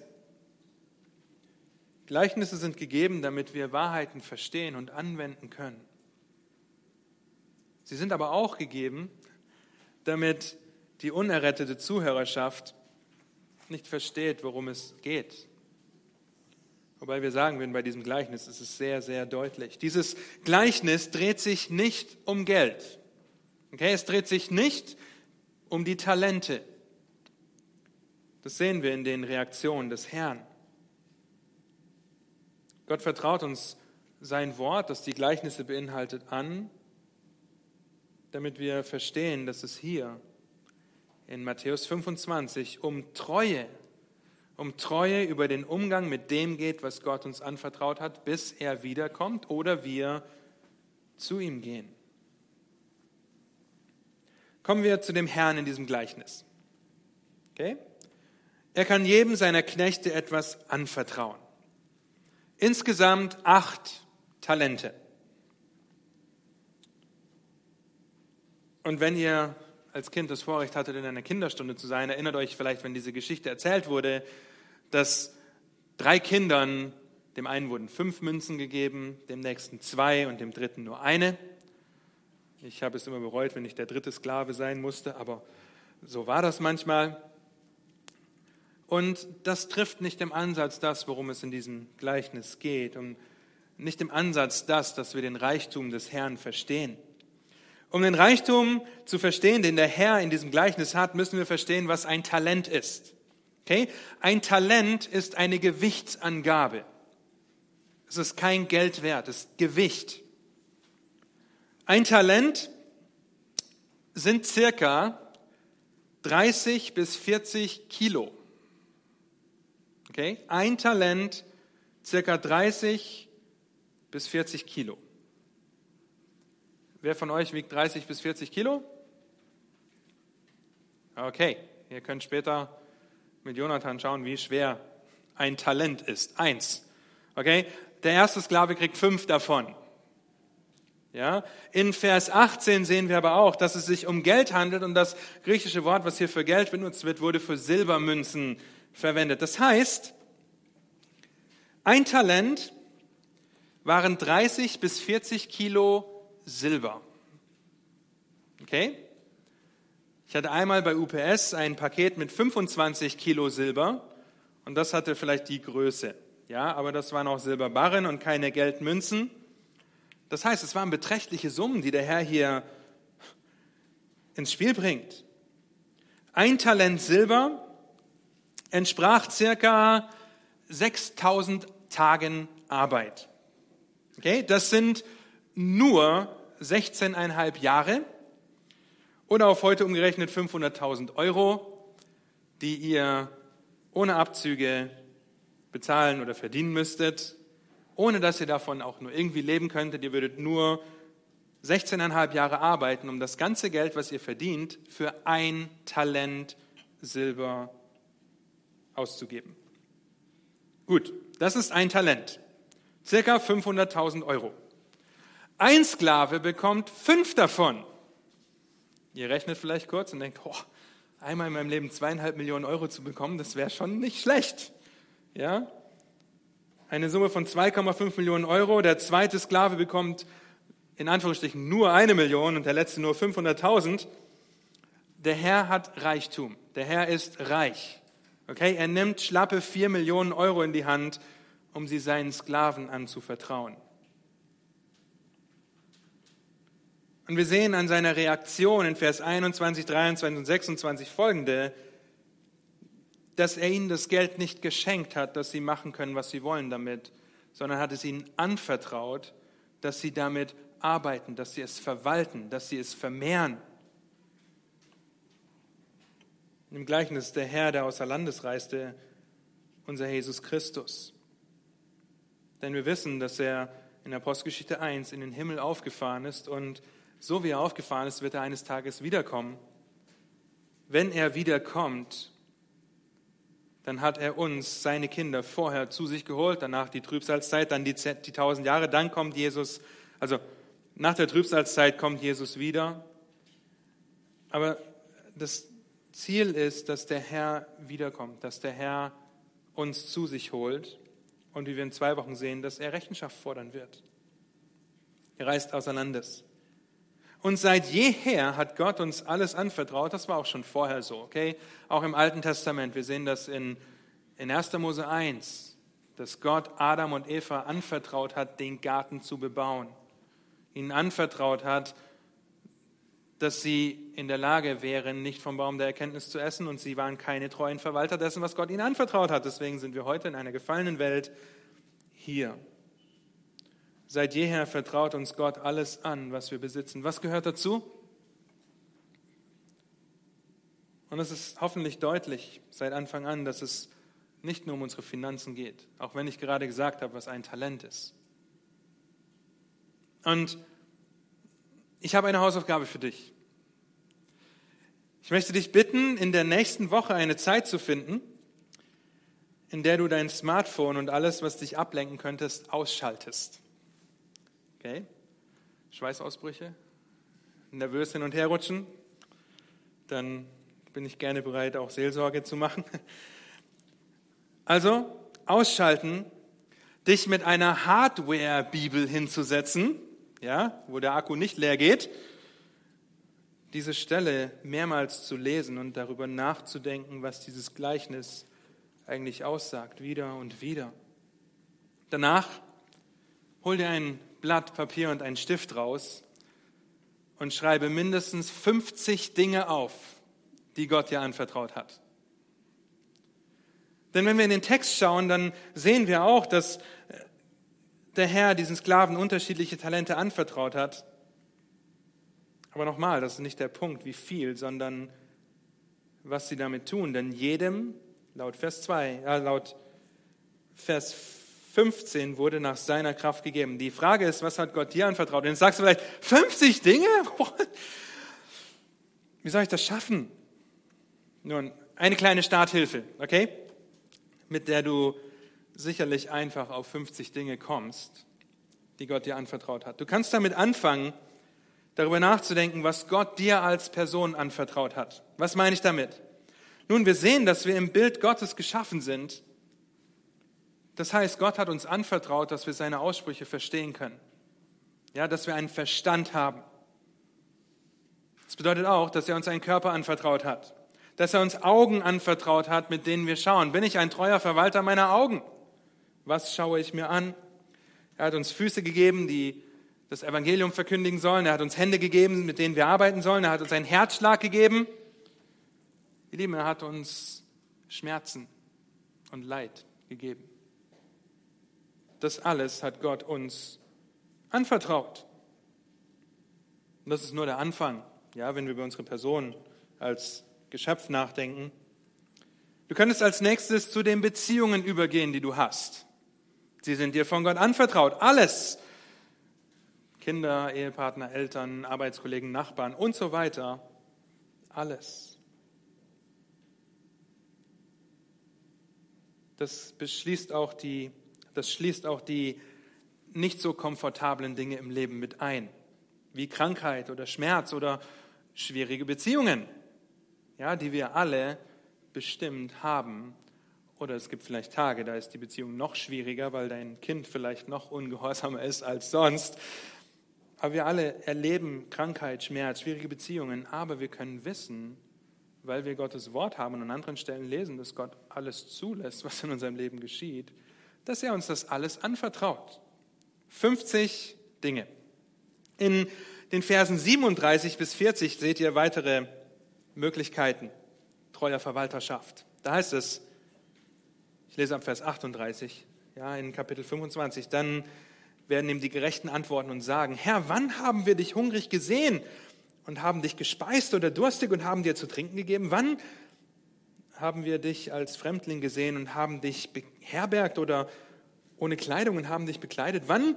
Gleichnisse sind gegeben, damit wir Wahrheiten verstehen und anwenden können. Sie sind aber auch gegeben, damit die unerrettete Zuhörerschaft nicht versteht, worum es geht. Wobei wir sagen würden, bei diesem Gleichnis ist es sehr, sehr deutlich. Dieses Gleichnis dreht sich nicht um Geld. Okay, es dreht sich nicht um die Talente. Das sehen wir in den Reaktionen des Herrn. Gott vertraut uns sein Wort, das die Gleichnisse beinhaltet, an, damit wir verstehen, dass es hier in Matthäus 25 um Treue, um Treue über den Umgang mit dem geht, was Gott uns anvertraut hat, bis er wiederkommt oder wir zu ihm gehen. Kommen wir zu dem Herrn in diesem Gleichnis. Okay? Er kann jedem seiner Knechte etwas anvertrauen. Insgesamt acht Talente. Und wenn ihr als Kind das Vorrecht hattet, in einer Kinderstunde zu sein, erinnert euch vielleicht, wenn diese Geschichte erzählt wurde, dass drei Kindern, dem einen wurden fünf Münzen gegeben, dem nächsten zwei und dem dritten nur eine. Ich habe es immer bereut, wenn ich der dritte Sklave sein musste, aber so war das manchmal. Und das trifft nicht im Ansatz das, worum es in diesem Gleichnis geht, und nicht im Ansatz das, dass wir den Reichtum des Herrn verstehen. Um den Reichtum zu verstehen, den der Herr in diesem Gleichnis hat, müssen wir verstehen, was ein Talent ist. Okay? Ein Talent ist eine Gewichtsangabe. Es ist kein Geld wert, es ist Gewicht. Ein Talent sind circa 30 bis 40 Kilo. Okay? Ein Talent, circa 30 bis 40 Kilo. Wer von euch wiegt 30 bis 40 Kilo? Okay, ihr könnt später mit Jonathan schauen, wie schwer ein Talent ist. Eins. Okay, der erste Sklave kriegt fünf davon. Ja, in Vers 18 sehen wir aber auch, dass es sich um Geld handelt und das griechische Wort, was hier für Geld benutzt wird, wurde für Silbermünzen verwendet. Das heißt, ein Talent waren 30 bis 40 Kilo Silber. Okay? Ich hatte einmal bei UPS ein Paket mit 25 Kilo Silber und das hatte vielleicht die Größe. Ja, aber das waren auch Silberbarren und keine Geldmünzen. Das heißt, es waren beträchtliche Summen, die der Herr hier ins Spiel bringt. Ein Talent Silber entsprach circa 6000 Tagen Arbeit. Okay, das sind nur 16,5 Jahre oder auf heute umgerechnet 500.000 Euro, die ihr ohne Abzüge bezahlen oder verdienen müsstet, ohne dass ihr davon auch nur irgendwie leben könntet. Ihr würdet nur 16,5 Jahre arbeiten, um das ganze Geld, was ihr verdient, für ein Talent Silber auszugeben. Gut, das ist ein Talent. Circa 500.000 Euro. Ein Sklave bekommt fünf davon. Ihr rechnet vielleicht kurz und denkt, oh, einmal in meinem Leben zweieinhalb Millionen Euro zu bekommen, das wäre schon nicht schlecht. Ja? Eine Summe von 2,5 Millionen Euro. Der zweite Sklave bekommt in Anführungsstrichen nur eine Million und der letzte nur 500.000. Der Herr hat Reichtum. Der Herr ist reich. Okay, er nimmt schlappe vier Millionen Euro in die Hand, um sie seinen Sklaven anzuvertrauen. Und wir sehen an seiner Reaktion in Vers 21, 23 und 26 folgende, dass er ihnen das Geld nicht geschenkt hat, dass sie machen können, was sie wollen damit, sondern hat es ihnen anvertraut, dass sie damit arbeiten, dass sie es verwalten, dass sie es vermehren. Im Gleichnis der Herr, der außer Landes reiste, unser Jesus Christus. Denn wir wissen, dass er in Apostelgeschichte 1 in den Himmel aufgefahren ist und so wie er aufgefahren ist, wird er eines Tages wiederkommen. Wenn er wiederkommt, dann hat er uns, seine Kinder, vorher zu sich geholt, danach die Trübsalzeit, dann die, die tausend Jahre, dann kommt Jesus, also nach der Trübsalzeit kommt Jesus wieder. Aber das Ziel ist, dass der Herr wiederkommt, dass der Herr uns zu sich holt und wie wir in zwei Wochen sehen, dass er Rechenschaft fordern wird. Er reist außer Landes. Und seit jeher hat Gott uns alles anvertraut. Das war auch schon vorher so, okay? Auch im Alten Testament. Wir sehen das in, in 1. Mose 1, dass Gott Adam und Eva anvertraut hat, den Garten zu bebauen. Ihnen anvertraut hat, dass sie in der Lage wären, nicht vom Baum der Erkenntnis zu essen und sie waren keine treuen Verwalter dessen, was Gott ihnen anvertraut hat. Deswegen sind wir heute in einer gefallenen Welt hier. Seit jeher vertraut uns Gott alles an, was wir besitzen. Was gehört dazu? Und es ist hoffentlich deutlich seit Anfang an, dass es nicht nur um unsere Finanzen geht, auch wenn ich gerade gesagt habe, was ein Talent ist. Und ich habe eine Hausaufgabe für dich. Ich möchte dich bitten, in der nächsten Woche eine Zeit zu finden, in der du dein Smartphone und alles, was dich ablenken könntest, ausschaltest. Okay? Schweißausbrüche? Nervös hin und her rutschen? Dann bin ich gerne bereit, auch Seelsorge zu machen. Also, ausschalten, dich mit einer Hardware-Bibel hinzusetzen, ja, wo der Akku nicht leer geht, diese Stelle mehrmals zu lesen und darüber nachzudenken, was dieses Gleichnis eigentlich aussagt, wieder und wieder. Danach hol dir ein Blatt Papier und einen Stift raus und schreibe mindestens 50 Dinge auf, die Gott dir anvertraut hat. Denn wenn wir in den Text schauen, dann sehen wir auch, dass der Herr diesen Sklaven unterschiedliche Talente anvertraut hat. Aber nochmal, das ist nicht der Punkt, wie viel, sondern was sie damit tun. Denn jedem, laut Vers 2, äh, laut Vers 15 wurde nach seiner Kraft gegeben. Die Frage ist, was hat Gott dir anvertraut? Und dann sagst du vielleicht, 50 Dinge? Wie soll ich das schaffen? Nun, eine kleine Starthilfe, okay? Mit der du sicherlich einfach auf 50 Dinge kommst, die Gott dir anvertraut hat. Du kannst damit anfangen, darüber nachzudenken, was Gott dir als Person anvertraut hat. Was meine ich damit? Nun, wir sehen, dass wir im Bild Gottes geschaffen sind. Das heißt, Gott hat uns anvertraut, dass wir seine Aussprüche verstehen können. Ja, dass wir einen Verstand haben. Das bedeutet auch, dass er uns einen Körper anvertraut hat. Dass er uns Augen anvertraut hat, mit denen wir schauen. Bin ich ein treuer Verwalter meiner Augen? Was schaue ich mir an? Er hat uns Füße gegeben, die das Evangelium verkündigen sollen. Er hat uns Hände gegeben, mit denen wir arbeiten sollen. Er hat uns einen Herzschlag gegeben. Ihr Lieben, er hat uns Schmerzen und Leid gegeben. Das alles hat Gott uns anvertraut. Und das ist nur der Anfang, ja, wenn wir über unsere Person als Geschöpf nachdenken. Du könntest als nächstes zu den Beziehungen übergehen, die du hast. Sie sind dir von Gott anvertraut. Alles. Kinder, Ehepartner, Eltern, Arbeitskollegen, Nachbarn und so weiter. Alles. Das beschließt auch die, das schließt auch die nicht so komfortablen Dinge im Leben mit ein, wie Krankheit oder Schmerz oder schwierige Beziehungen, ja, die wir alle bestimmt haben oder es gibt vielleicht Tage, da ist die Beziehung noch schwieriger, weil dein Kind vielleicht noch ungehorsamer ist als sonst. Aber wir alle erleben Krankheit, Schmerz, schwierige Beziehungen. Aber wir können wissen, weil wir Gottes Wort haben und an anderen Stellen lesen, dass Gott alles zulässt, was in unserem Leben geschieht, dass er uns das alles anvertraut. 50 Dinge. In den Versen 37 bis 40 seht ihr weitere Möglichkeiten treuer Verwalterschaft. Da heißt es, ich lese ab Vers 38, ja, in Kapitel 25. Dann werden ihm die Gerechten antworten und sagen, Herr, wann haben wir dich hungrig gesehen und haben dich gespeist oder durstig und haben dir zu trinken gegeben? Wann haben wir dich als Fremdling gesehen und haben dich beherbergt oder ohne Kleidung und haben dich bekleidet? Wann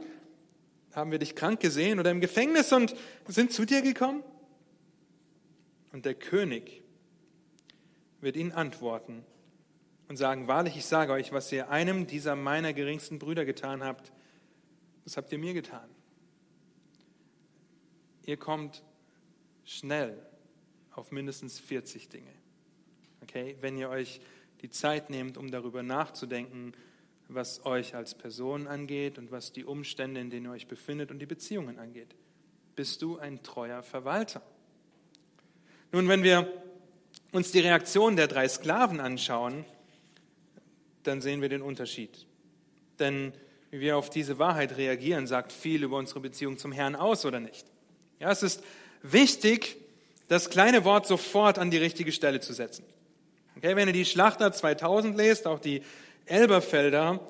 haben wir dich krank gesehen oder im Gefängnis und sind zu dir gekommen? Und der König wird ihnen antworten, und sagen, wahrlich, ich sage euch, was ihr einem dieser meiner geringsten Brüder getan habt, das habt ihr mir getan. Ihr kommt schnell auf mindestens 40 Dinge. Okay? Wenn ihr euch die Zeit nehmt, um darüber nachzudenken, was euch als Person angeht und was die Umstände, in denen ihr euch befindet und die Beziehungen angeht. Bist du ein treuer Verwalter? Nun, wenn wir uns die Reaktion der drei Sklaven anschauen, dann sehen wir den Unterschied. Denn wie wir auf diese Wahrheit reagieren, sagt viel über unsere Beziehung zum Herrn aus oder nicht. Ja, es ist wichtig, das kleine Wort sofort an die richtige Stelle zu setzen. Okay, wenn ihr die Schlachter 2000 lest, auch die Elberfelder,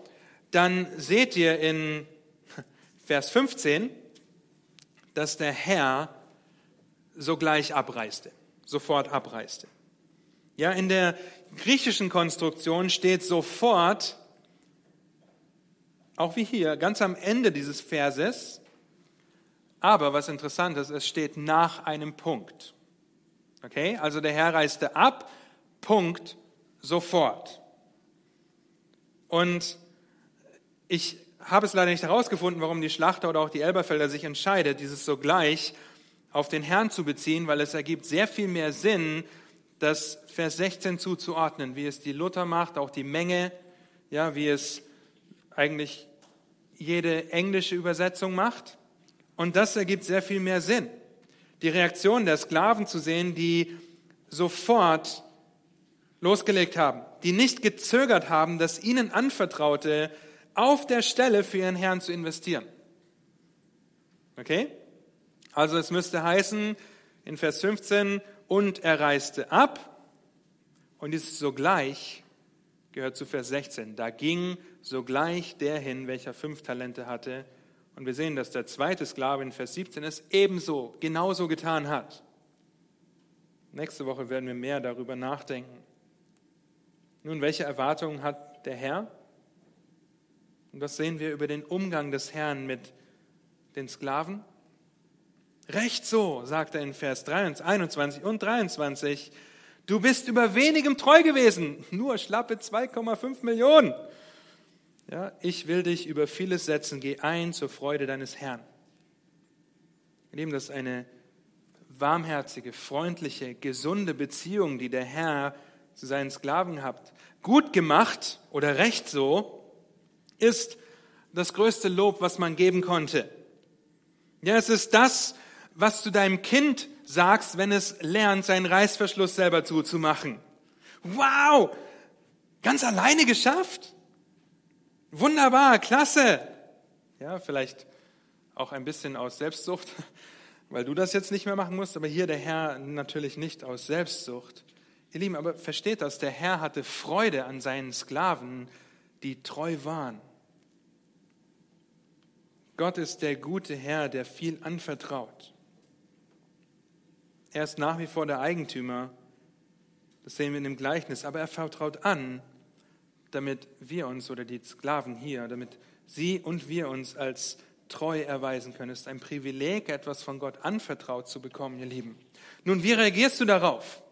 dann seht ihr in Vers 15, dass der Herr sogleich abreiste, sofort abreiste. Ja, in der griechischen Konstruktion steht sofort, auch wie hier, ganz am Ende dieses Verses, aber was interessant ist, es steht nach einem Punkt. Okay, also der Herr reiste ab, Punkt, sofort. Und ich habe es leider nicht herausgefunden, warum die Schlachter oder auch die Elberfelder sich entscheidet, dieses sogleich auf den Herrn zu beziehen, weil es ergibt sehr viel mehr Sinn, das Vers 16 zuzuordnen, wie es die Luther macht, auch die Menge, ja, wie es eigentlich jede englische Übersetzung macht. Und das ergibt sehr viel mehr Sinn. Die Reaktion der Sklaven zu sehen, die sofort losgelegt haben, die nicht gezögert haben, das ihnen anvertraute auf der Stelle für ihren Herrn zu investieren. Okay? Also es müsste heißen in Vers 15, und er reiste ab. Und dieses sogleich gehört zu Vers 16. Da ging sogleich der hin, welcher fünf Talente hatte. Und wir sehen, dass der zweite Sklave in Vers 17 es ebenso, genauso getan hat. Nächste Woche werden wir mehr darüber nachdenken. Nun, welche Erwartungen hat der Herr? Und was sehen wir über den Umgang des Herrn mit den Sklaven? Recht so, sagt er in Vers 21 und 23, du bist über wenigem treu gewesen, nur schlappe 2,5 Millionen. Ja, ich will dich über vieles setzen, geh ein zur Freude deines Herrn. Wir nehmen das eine warmherzige, freundliche, gesunde Beziehung, die der Herr zu seinen Sklaven hat. Gut gemacht oder recht so ist das größte Lob, was man geben konnte. Ja, es ist das, was du deinem Kind sagst, wenn es lernt, seinen Reißverschluss selber zuzumachen. Wow! Ganz alleine geschafft? Wunderbar, klasse! Ja, vielleicht auch ein bisschen aus Selbstsucht, weil du das jetzt nicht mehr machen musst, aber hier der Herr natürlich nicht aus Selbstsucht. Ihr Lieben, aber versteht das, der Herr hatte Freude an seinen Sklaven, die treu waren. Gott ist der gute Herr, der viel anvertraut. Er ist nach wie vor der Eigentümer, das sehen wir in dem Gleichnis, aber er vertraut an, damit wir uns oder die Sklaven hier, damit sie und wir uns als treu erweisen können. Es ist ein Privileg, etwas von Gott anvertraut zu bekommen, ihr Lieben. Nun, wie reagierst du darauf?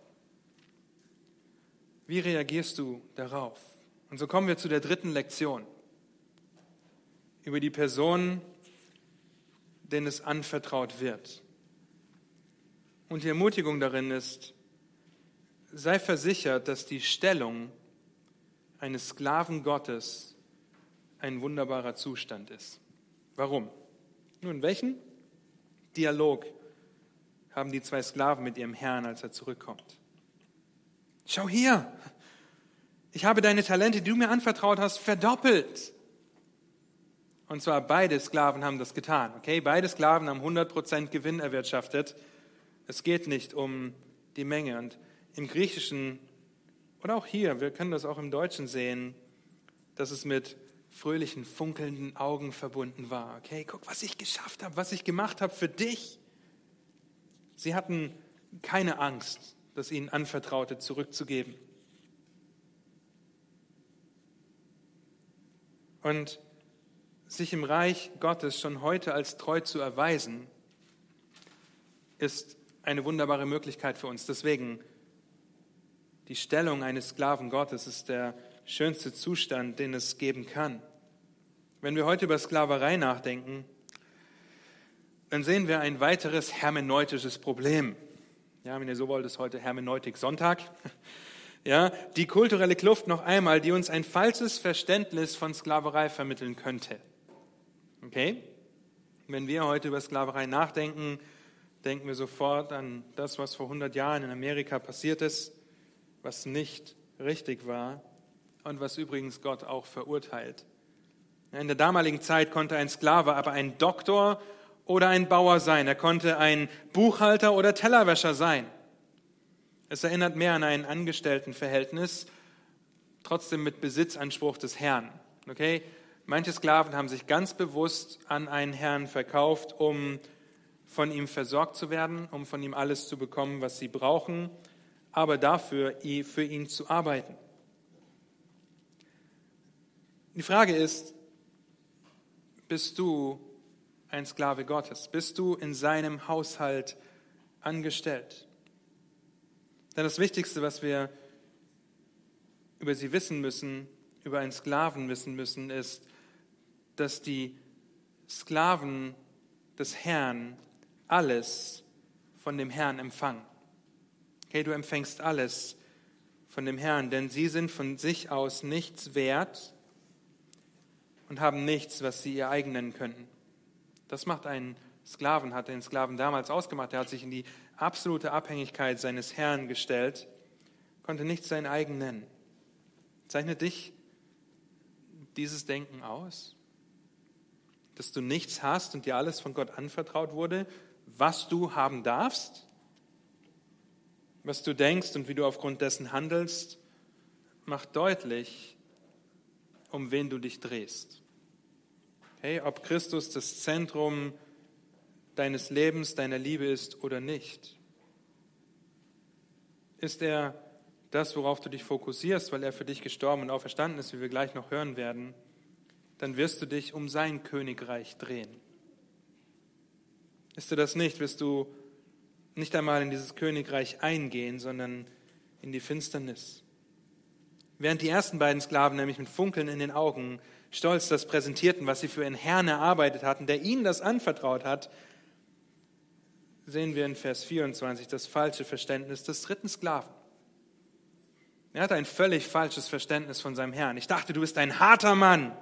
Wie reagierst du darauf? Und so kommen wir zu der dritten Lektion über die Person denen es anvertraut wird. Und die Ermutigung darin ist, sei versichert, dass die Stellung eines Sklaven Gottes ein wunderbarer Zustand ist. Warum? Nun, welchen Dialog haben die zwei Sklaven mit ihrem Herrn, als er zurückkommt? Schau hier, ich habe deine Talente, die du mir anvertraut hast, verdoppelt. Und zwar beide Sklaven haben das getan. Okay, beide Sklaven haben 100% Gewinn erwirtschaftet. Es geht nicht um die Menge. Und im Griechischen oder auch hier, wir können das auch im Deutschen sehen, dass es mit fröhlichen, funkelnden Augen verbunden war. Okay, guck, was ich geschafft habe, was ich gemacht habe für dich. Sie hatten keine Angst, das ihnen anvertraute zurückzugeben. Und sich im Reich Gottes schon heute als treu zu erweisen, ist eine wunderbare Möglichkeit für uns. Deswegen, die Stellung eines Sklaven Gottes ist der schönste Zustand, den es geben kann. Wenn wir heute über Sklaverei nachdenken, dann sehen wir ein weiteres hermeneutisches Problem. Ja, wenn ihr so wollt, ist heute Hermeneutik Sonntag. Ja, die kulturelle Kluft noch einmal, die uns ein falsches Verständnis von Sklaverei vermitteln könnte. Okay? Wenn wir heute über Sklaverei nachdenken, denken wir sofort an das, was vor 100 Jahren in Amerika passiert ist, was nicht richtig war und was übrigens Gott auch verurteilt. In der damaligen Zeit konnte ein Sklave aber ein Doktor oder ein Bauer sein. Er konnte ein Buchhalter oder Tellerwäscher sein. Es erinnert mehr an ein Angestelltenverhältnis, trotzdem mit Besitzanspruch des Herrn. Okay? Manche Sklaven haben sich ganz bewusst an einen Herrn verkauft, um von ihm versorgt zu werden, um von ihm alles zu bekommen, was sie brauchen, aber dafür für ihn zu arbeiten. Die Frage ist, bist du ein Sklave Gottes? Bist du in seinem Haushalt angestellt? Denn das Wichtigste, was wir über sie wissen müssen, über einen Sklaven wissen müssen, ist, dass die Sklaven des Herrn alles von dem Herrn empfangen. Okay, du empfängst alles von dem Herrn, denn sie sind von sich aus nichts wert und haben nichts, was sie ihr eigen nennen könnten. Das macht einen Sklaven, hat den Sklaven damals ausgemacht. Er hat sich in die absolute Abhängigkeit seines Herrn gestellt, konnte nichts sein eigen nennen. Zeichnet dich dieses Denken aus? Dass du nichts hast und dir alles von Gott anvertraut wurde, was du haben darfst? Was du denkst und wie du aufgrund dessen handelst, macht deutlich, um wen du dich drehst. Hey, ob Christus das Zentrum deines Lebens, deiner Liebe ist oder nicht. Ist er das, worauf du dich fokussierst, weil er für dich gestorben und auferstanden ist, wie wir gleich noch hören werden, dann wirst du dich um sein Königreich drehen. Ist du das nicht, wirst du nicht einmal in dieses Königreich eingehen, sondern in die Finsternis. Während die ersten beiden Sklaven nämlich mit Funkeln in den Augen stolz das präsentierten, was sie für einen Herrn erarbeitet hatten, der ihnen das anvertraut hat, sehen wir in Vers 24 das falsche Verständnis des dritten Sklaven. Er hat ein völlig falsches Verständnis von seinem Herrn. Ich dachte, du bist ein harter Mann.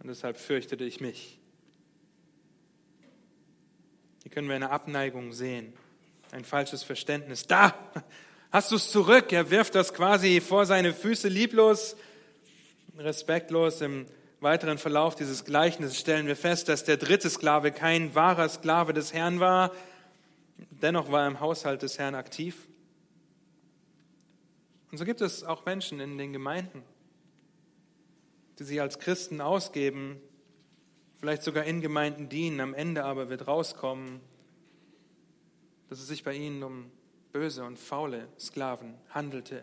Und deshalb fürchtete ich mich. Hier können wir eine Abneigung sehen, ein falsches Verständnis. Da hast du es zurück. Er wirft das quasi vor seine Füße lieblos, respektlos. Im weiteren Verlauf dieses Gleichnisses stellen wir fest, dass der dritte Sklave kein wahrer Sklave des Herrn war. Dennoch war er im Haushalt des Herrn aktiv. Und so gibt es auch Menschen in den Gemeinden, die sich als Christen ausgeben, vielleicht sogar in Gemeinden dienen, am Ende aber wird rauskommen, dass es sich bei ihnen um böse und faule Sklaven handelte.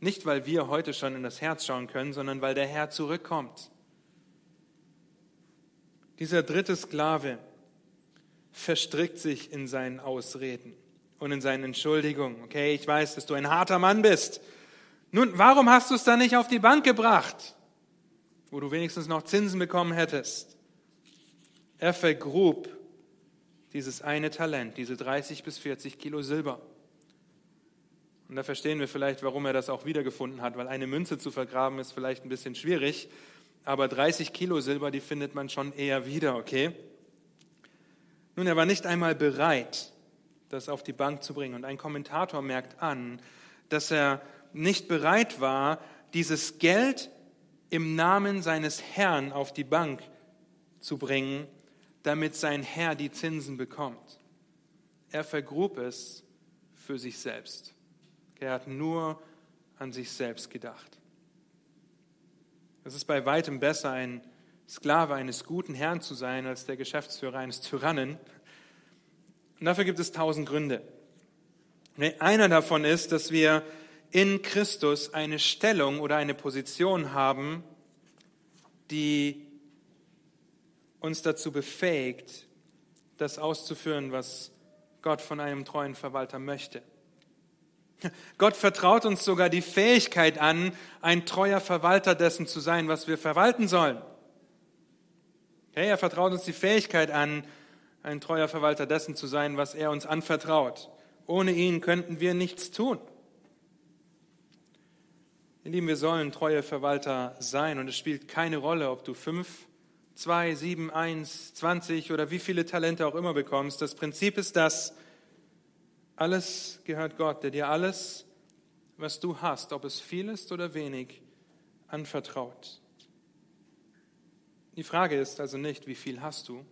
Nicht, weil wir heute schon in das Herz schauen können, sondern weil der Herr zurückkommt. Dieser dritte Sklave verstrickt sich in seinen Ausreden und in seinen Entschuldigungen. Okay, ich weiß, dass du ein harter Mann bist. Nun, warum hast du es dann nicht auf die Bank gebracht, wo du wenigstens noch Zinsen bekommen hättest? Er vergrub dieses eine Talent, diese 30 bis 40 Kilo Silber. Und da verstehen wir vielleicht, warum er das auch wiedergefunden hat, weil eine Münze zu vergraben ist vielleicht ein bisschen schwierig, aber 30 Kilo Silber, die findet man schon eher wieder, okay? Nun, er war nicht einmal bereit, das auf die Bank zu bringen. Und ein Kommentator merkt an, dass er nicht bereit war, dieses Geld im Namen seines Herrn auf die Bank zu bringen, damit sein Herr die Zinsen bekommt. Er vergrub es für sich selbst. Er hat nur an sich selbst gedacht. Es ist bei weitem besser, ein Sklave eines guten Herrn zu sein, als der Geschäftsführer eines Tyrannen. Und dafür gibt es tausend Gründe. Einer davon ist, dass wir in Christus eine Stellung oder eine Position haben, die uns dazu befähigt, das auszuführen, was Gott von einem treuen Verwalter möchte. Gott vertraut uns sogar die Fähigkeit an, ein treuer Verwalter dessen zu sein, was wir verwalten sollen. Okay, er vertraut uns die Fähigkeit an, ein treuer Verwalter dessen zu sein, was er uns anvertraut. Ohne ihn könnten wir nichts tun. Ihr Lieben, wir sollen treue Verwalter sein und es spielt keine Rolle, ob du fünf, zwei, sieben, eins, zwanzig oder wie viele Talente auch immer bekommst. Das Prinzip ist das, alles gehört Gott, der dir alles, was du hast, ob es viel ist oder wenig, anvertraut. Die Frage ist also nicht, wie viel hast du,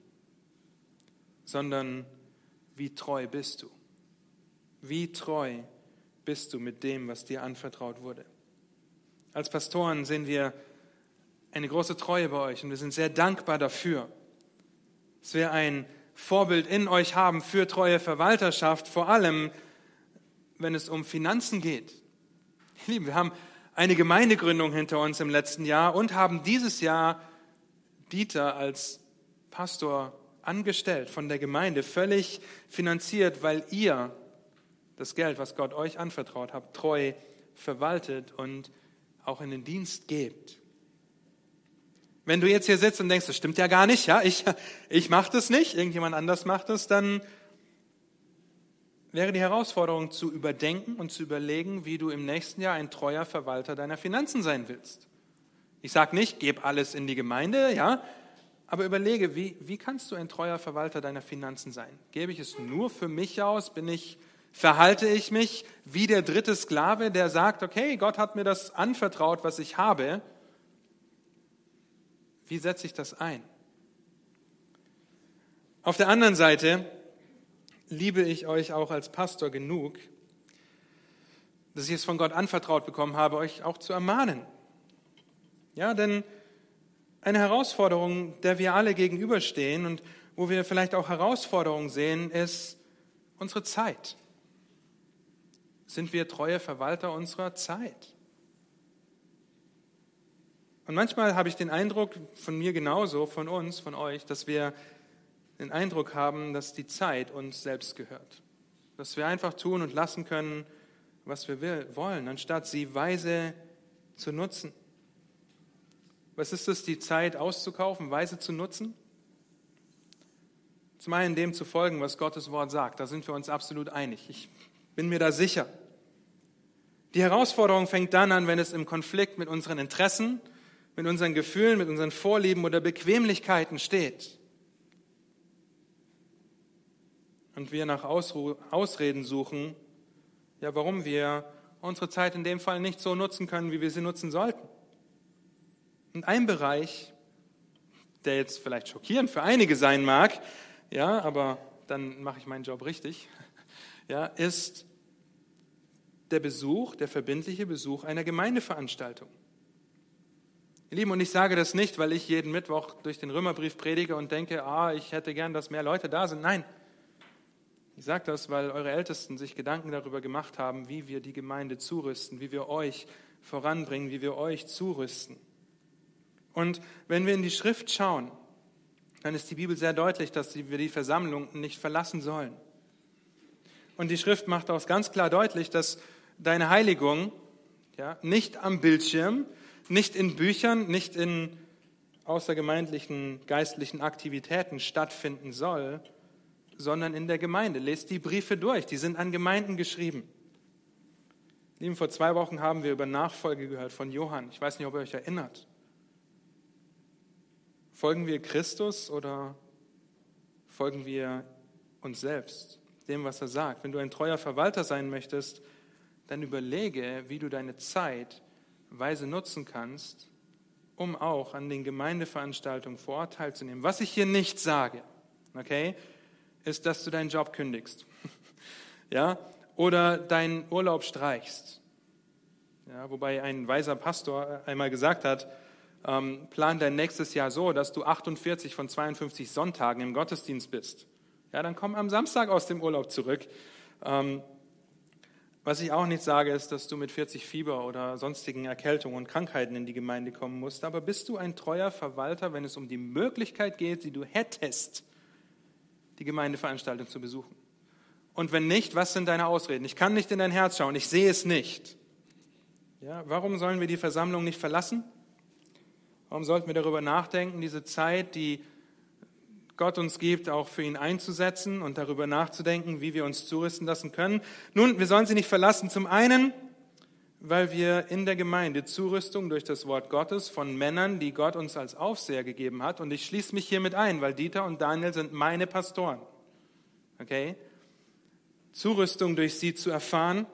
sondern wie treu bist du? Wie treu bist du mit dem, was dir anvertraut wurde? Als Pastoren sehen wir eine große Treue bei euch und wir sind sehr dankbar dafür, dass wir ein Vorbild in euch haben für treue Verwalterschaft, vor allem wenn es um Finanzen geht. Lieben, wir haben eine Gemeindegründung hinter uns im letzten Jahr und haben dieses Jahr Dieter als Pastor angestellt von der Gemeinde, völlig finanziert, weil ihr das Geld, was Gott euch anvertraut habt, treu verwaltet und auch in den Dienst gebt. Wenn du jetzt hier sitzt und denkst, das stimmt ja gar nicht, ja, ich, ich mache das nicht, irgendjemand anders macht es, dann wäre die Herausforderung zu überdenken und zu überlegen, wie du im nächsten Jahr ein treuer Verwalter deiner Finanzen sein willst. Ich sage nicht, gib alles in die Gemeinde, ja, aber überlege, wie, wie kannst du ein treuer Verwalter deiner Finanzen sein? Gebe ich es nur für mich aus? Bin ich, verhalte ich mich wie der dritte Sklave, der sagt, okay, Gott hat mir das anvertraut, was ich habe. Wie setze ich das ein? Auf der anderen Seite liebe ich euch auch als Pastor genug, dass ich es von Gott anvertraut bekommen habe, euch auch zu ermahnen. Ja, denn eine Herausforderung, der wir alle gegenüberstehen und wo wir vielleicht auch Herausforderungen sehen, ist unsere Zeit. Sind wir treue Verwalter unserer Zeit? Und manchmal habe ich den Eindruck, von mir genauso, von uns, von euch, dass wir den Eindruck haben, dass die Zeit uns selbst gehört. Dass wir einfach tun und lassen können, was wir wollen, anstatt sie weise zu nutzen. Was ist es, die Zeit auszukaufen, weise zu nutzen? Zum einen dem zu folgen, was Gottes Wort sagt. Da sind wir uns absolut einig. Ich bin mir da sicher. Die Herausforderung fängt dann an, wenn es im Konflikt mit unseren Interessen, mit unseren Gefühlen, mit unseren Vorlieben oder Bequemlichkeiten steht. und wir nach Ausreden suchen, ja, warum wir unsere Zeit in dem Fall nicht so nutzen können, wie wir sie nutzen sollten. Und ein Bereich, der jetzt vielleicht schockierend für einige sein mag, ja, aber dann mache ich meinen Job richtig, ja, ist der Besuch, der verbindliche Besuch einer Gemeindeveranstaltung. Ihr Lieben, und ich sage das nicht, weil ich jeden Mittwoch durch den Römerbrief predige und denke, ah, ich hätte gern, dass mehr Leute da sind. Nein, ich sage das, weil eure Ältesten sich Gedanken darüber gemacht haben, wie wir die Gemeinde zurüsten, wie wir euch voranbringen, wie wir euch zurüsten. Und wenn wir in die Schrift schauen, dann ist die Bibel sehr deutlich, dass wir die Versammlung nicht verlassen sollen. Und die Schrift macht auch ganz klar deutlich, dass deine Heiligung ja, nicht am Bildschirm, nicht in Büchern, nicht in außergemeindlichen geistlichen Aktivitäten stattfinden soll, sondern in der Gemeinde. Lest die Briefe durch, die sind an Gemeinden geschrieben. Lieben, vor zwei Wochen haben wir über Nachfolge gehört von Johann. Ich weiß nicht, ob ihr euch erinnert. Folgen wir Christus oder folgen wir uns selbst, dem, was er sagt? Wenn du ein treuer Verwalter sein möchtest, dann überlege, wie du deine Zeit weise nutzen kannst, um auch an den Gemeindeveranstaltungen vor Ort teilzunehmen. Was ich hier nicht sage, okay? ist, dass du deinen Job kündigst. ja? Oder deinen Urlaub streichst. Ja, wobei ein weiser Pastor einmal gesagt hat, ähm, plan dein nächstes Jahr so, dass du 48 von 52 Sonntagen im Gottesdienst bist. Ja, dann komm am Samstag aus dem Urlaub zurück. Ähm, was ich auch nicht sage, ist, dass du mit 40 Fieber oder sonstigen Erkältungen und Krankheiten in die Gemeinde kommen musst. Aber bist du ein treuer Verwalter, wenn es um die Möglichkeit geht, die du hättest, die Gemeindeveranstaltung zu besuchen? Und wenn nicht, was sind deine Ausreden? Ich kann nicht in dein Herz schauen, ich sehe es nicht. Ja, warum sollen wir die Versammlung nicht verlassen? Warum sollten wir darüber nachdenken, diese Zeit, die Gott uns gibt, auch für ihn einzusetzen und darüber nachzudenken, wie wir uns zurüsten lassen können? Nun, wir sollen sie nicht verlassen. Zum einen, weil wir in der Gemeinde Zurüstung durch das Wort Gottes von Männern, die Gott uns als Aufseher gegeben hat, und ich schließe mich hiermit ein, weil Dieter und Daniel sind meine Pastoren. Okay? Zurüstung durch sie zu erfahren.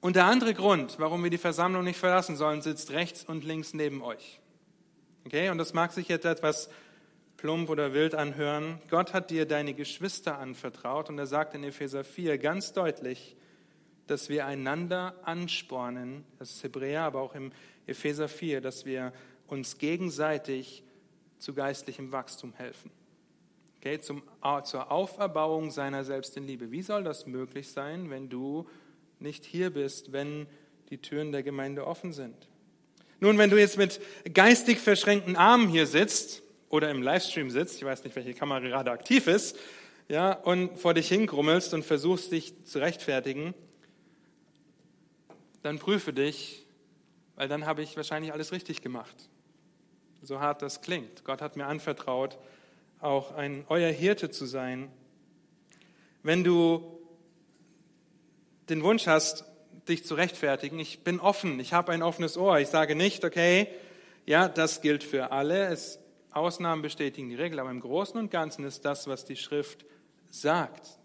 Und der andere Grund, warum wir die Versammlung nicht verlassen sollen, sitzt rechts und links neben euch. Okay? Und das mag sich jetzt etwas plump oder wild anhören. Gott hat dir deine Geschwister anvertraut und er sagt in Epheser 4 ganz deutlich, dass wir einander anspornen, das ist Hebräer, aber auch im Epheser 4, dass wir uns gegenseitig zu geistlichem Wachstum helfen. Okay, zum, zur Auferbauung seiner selbst in Liebe. Wie soll das möglich sein, wenn du nicht hier bist, wenn die Türen der Gemeinde offen sind? Nun, wenn du jetzt mit geistig verschränkten Armen hier sitzt oder im Livestream sitzt, ich weiß nicht, welche Kamera gerade aktiv ist, ja, und vor dich hingrummelst und versuchst dich zu rechtfertigen, dann prüfe dich, weil dann habe ich wahrscheinlich alles richtig gemacht. So hart das klingt. Gott hat mir anvertraut, auch ein euer Hirte zu sein. Wenn du den Wunsch hast, dich zu rechtfertigen, ich bin offen, ich habe ein offenes Ohr. Ich sage nicht, okay, ja, das gilt für alle. Es, Ausnahmen bestätigen die Regel, aber im Großen und Ganzen ist das, was die Schrift sagt.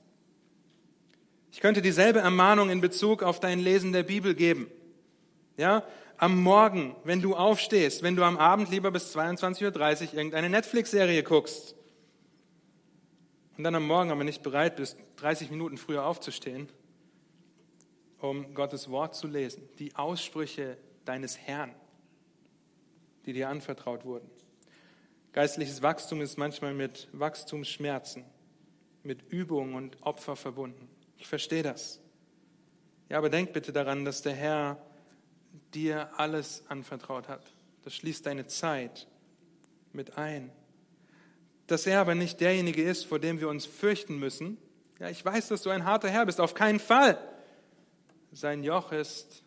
Ich könnte dieselbe Ermahnung in Bezug auf dein Lesen der Bibel geben. Ja, am Morgen, wenn du aufstehst, wenn du am Abend lieber bis 22.30 Uhr irgendeine Netflix-Serie guckst und dann am Morgen aber nicht bereit bist, 30 Minuten früher aufzustehen, um Gottes Wort zu lesen, die Aussprüche deines Herrn, die dir anvertraut wurden. Geistliches Wachstum ist manchmal mit Wachstumsschmerzen, mit Übung und Opfer verbunden. Ich verstehe das. Ja, aber denk bitte daran, dass der Herr dir alles anvertraut hat. Das schließt deine Zeit mit ein. Dass er aber nicht derjenige ist, vor dem wir uns fürchten müssen. Ja, ich weiß, dass du ein harter Herr bist, auf keinen Fall. Sein Joch ist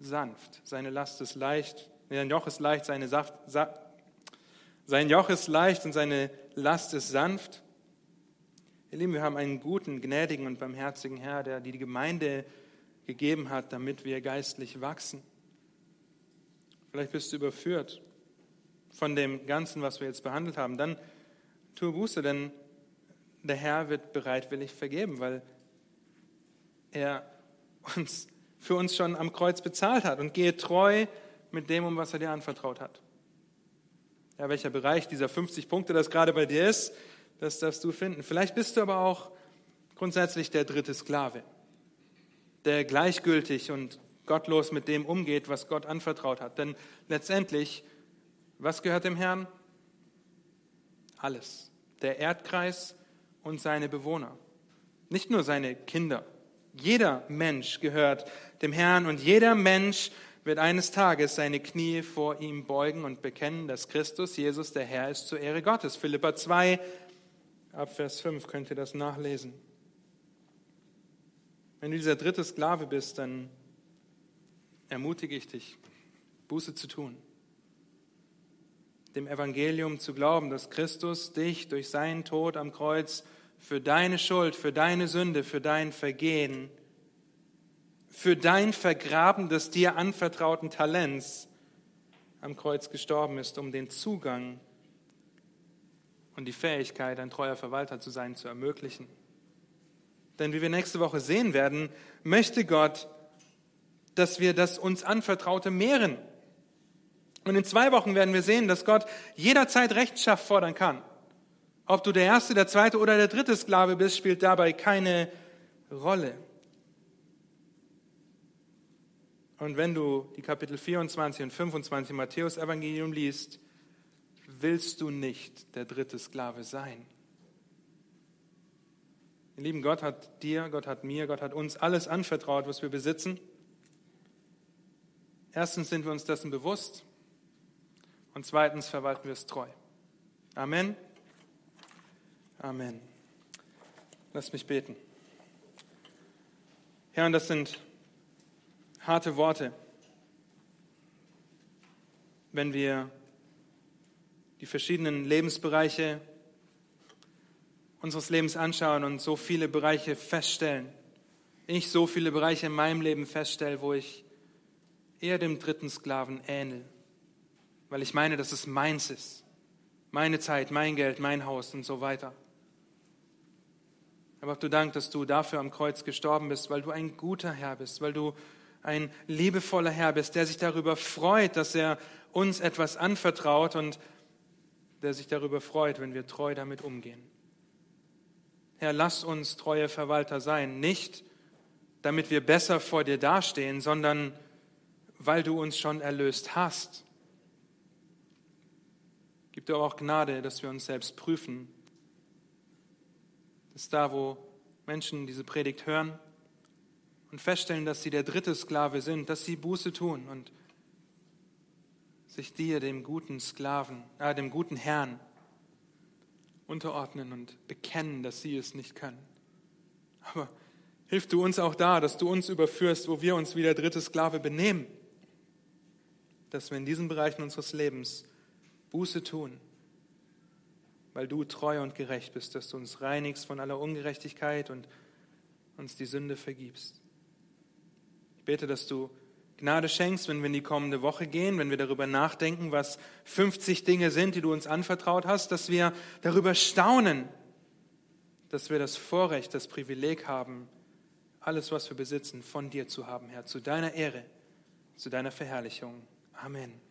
sanft, seine Last ist leicht. Sein Joch ist leicht, seine Saft, sa, sein Joch ist leicht und seine Last ist sanft. Ihr Lieben, wir haben einen guten, gnädigen und barmherzigen Herr, der die Gemeinde gegeben hat, damit wir geistlich wachsen. Vielleicht bist du überführt von dem Ganzen, was wir jetzt behandelt haben. Dann tue Buße, denn der Herr wird bereitwillig vergeben, weil er uns, für uns schon am Kreuz bezahlt hat und gehe treu mit dem um, was er dir anvertraut hat. Ja, welcher Bereich dieser 50 Punkte das gerade bei dir ist, das darfst du finden. Vielleicht bist du aber auch grundsätzlich der dritte Sklave der gleichgültig und gottlos mit dem umgeht, was Gott anvertraut hat. Denn letztendlich, was gehört dem Herrn? Alles. Der Erdkreis und seine Bewohner. Nicht nur seine Kinder. Jeder Mensch gehört dem Herrn und jeder Mensch wird eines Tages seine Knie vor ihm beugen und bekennen, dass Christus, Jesus, der Herr ist zur Ehre Gottes. Philippa 2, ab Vers 5 könnt ihr das nachlesen. Wenn du dieser dritte Sklave bist, dann ermutige ich dich, Buße zu tun, dem Evangelium zu glauben, dass Christus dich durch seinen Tod am Kreuz für deine Schuld, für deine Sünde, für dein Vergehen, für dein Vergraben des dir anvertrauten Talents am Kreuz gestorben ist, um den Zugang und die Fähigkeit, ein treuer Verwalter zu sein, zu ermöglichen. Denn wie wir nächste Woche sehen werden, möchte Gott, dass wir das uns anvertraute mehren. Und in zwei Wochen werden wir sehen, dass Gott jederzeit Rechenschaft fordern kann. Ob du der erste, der zweite oder der dritte Sklave bist, spielt dabei keine Rolle. Und wenn du die Kapitel 24 und 25 Matthäus Evangelium liest, willst du nicht der dritte Sklave sein. Ihr Lieben, Gott hat dir, Gott hat mir, Gott hat uns alles anvertraut, was wir besitzen. Erstens sind wir uns dessen bewusst und zweitens verwalten wir es treu. Amen. Amen. Lass mich beten. Herr, und das sind harte Worte, wenn wir die verschiedenen Lebensbereiche unseres Lebens anschauen und so viele Bereiche feststellen, ich so viele Bereiche in meinem Leben feststelle, wo ich eher dem dritten Sklaven ähnel, weil ich meine, dass es meins ist. Meine Zeit, mein Geld, mein Haus und so weiter. Aber du Dank, dass du dafür am Kreuz gestorben bist, weil du ein guter Herr bist, weil du ein liebevoller Herr bist, der sich darüber freut, dass er uns etwas anvertraut und der sich darüber freut, wenn wir treu damit umgehen. Herr, lass uns treue Verwalter sein, nicht damit wir besser vor dir dastehen, sondern weil du uns schon erlöst hast. Gib dir auch Gnade, dass wir uns selbst prüfen, dass da, wo Menschen diese Predigt hören und feststellen, dass sie der dritte Sklave sind, dass sie Buße tun und sich dir, dem guten Sklaven, äh, dem guten Herrn, unterordnen und bekennen, dass sie es nicht können. Aber hilf du uns auch da, dass du uns überführst, wo wir uns wie der dritte Sklave benehmen, dass wir in diesen Bereichen unseres Lebens Buße tun, weil du treu und gerecht bist, dass du uns reinigst von aller Ungerechtigkeit und uns die Sünde vergibst. Bete, dass du Gnade schenkst, wenn wir in die kommende Woche gehen, wenn wir darüber nachdenken, was 50 Dinge sind, die du uns anvertraut hast, dass wir darüber staunen, dass wir das Vorrecht, das Privileg haben, alles, was wir besitzen, von dir zu haben, Herr, zu deiner Ehre, zu deiner Verherrlichung. Amen.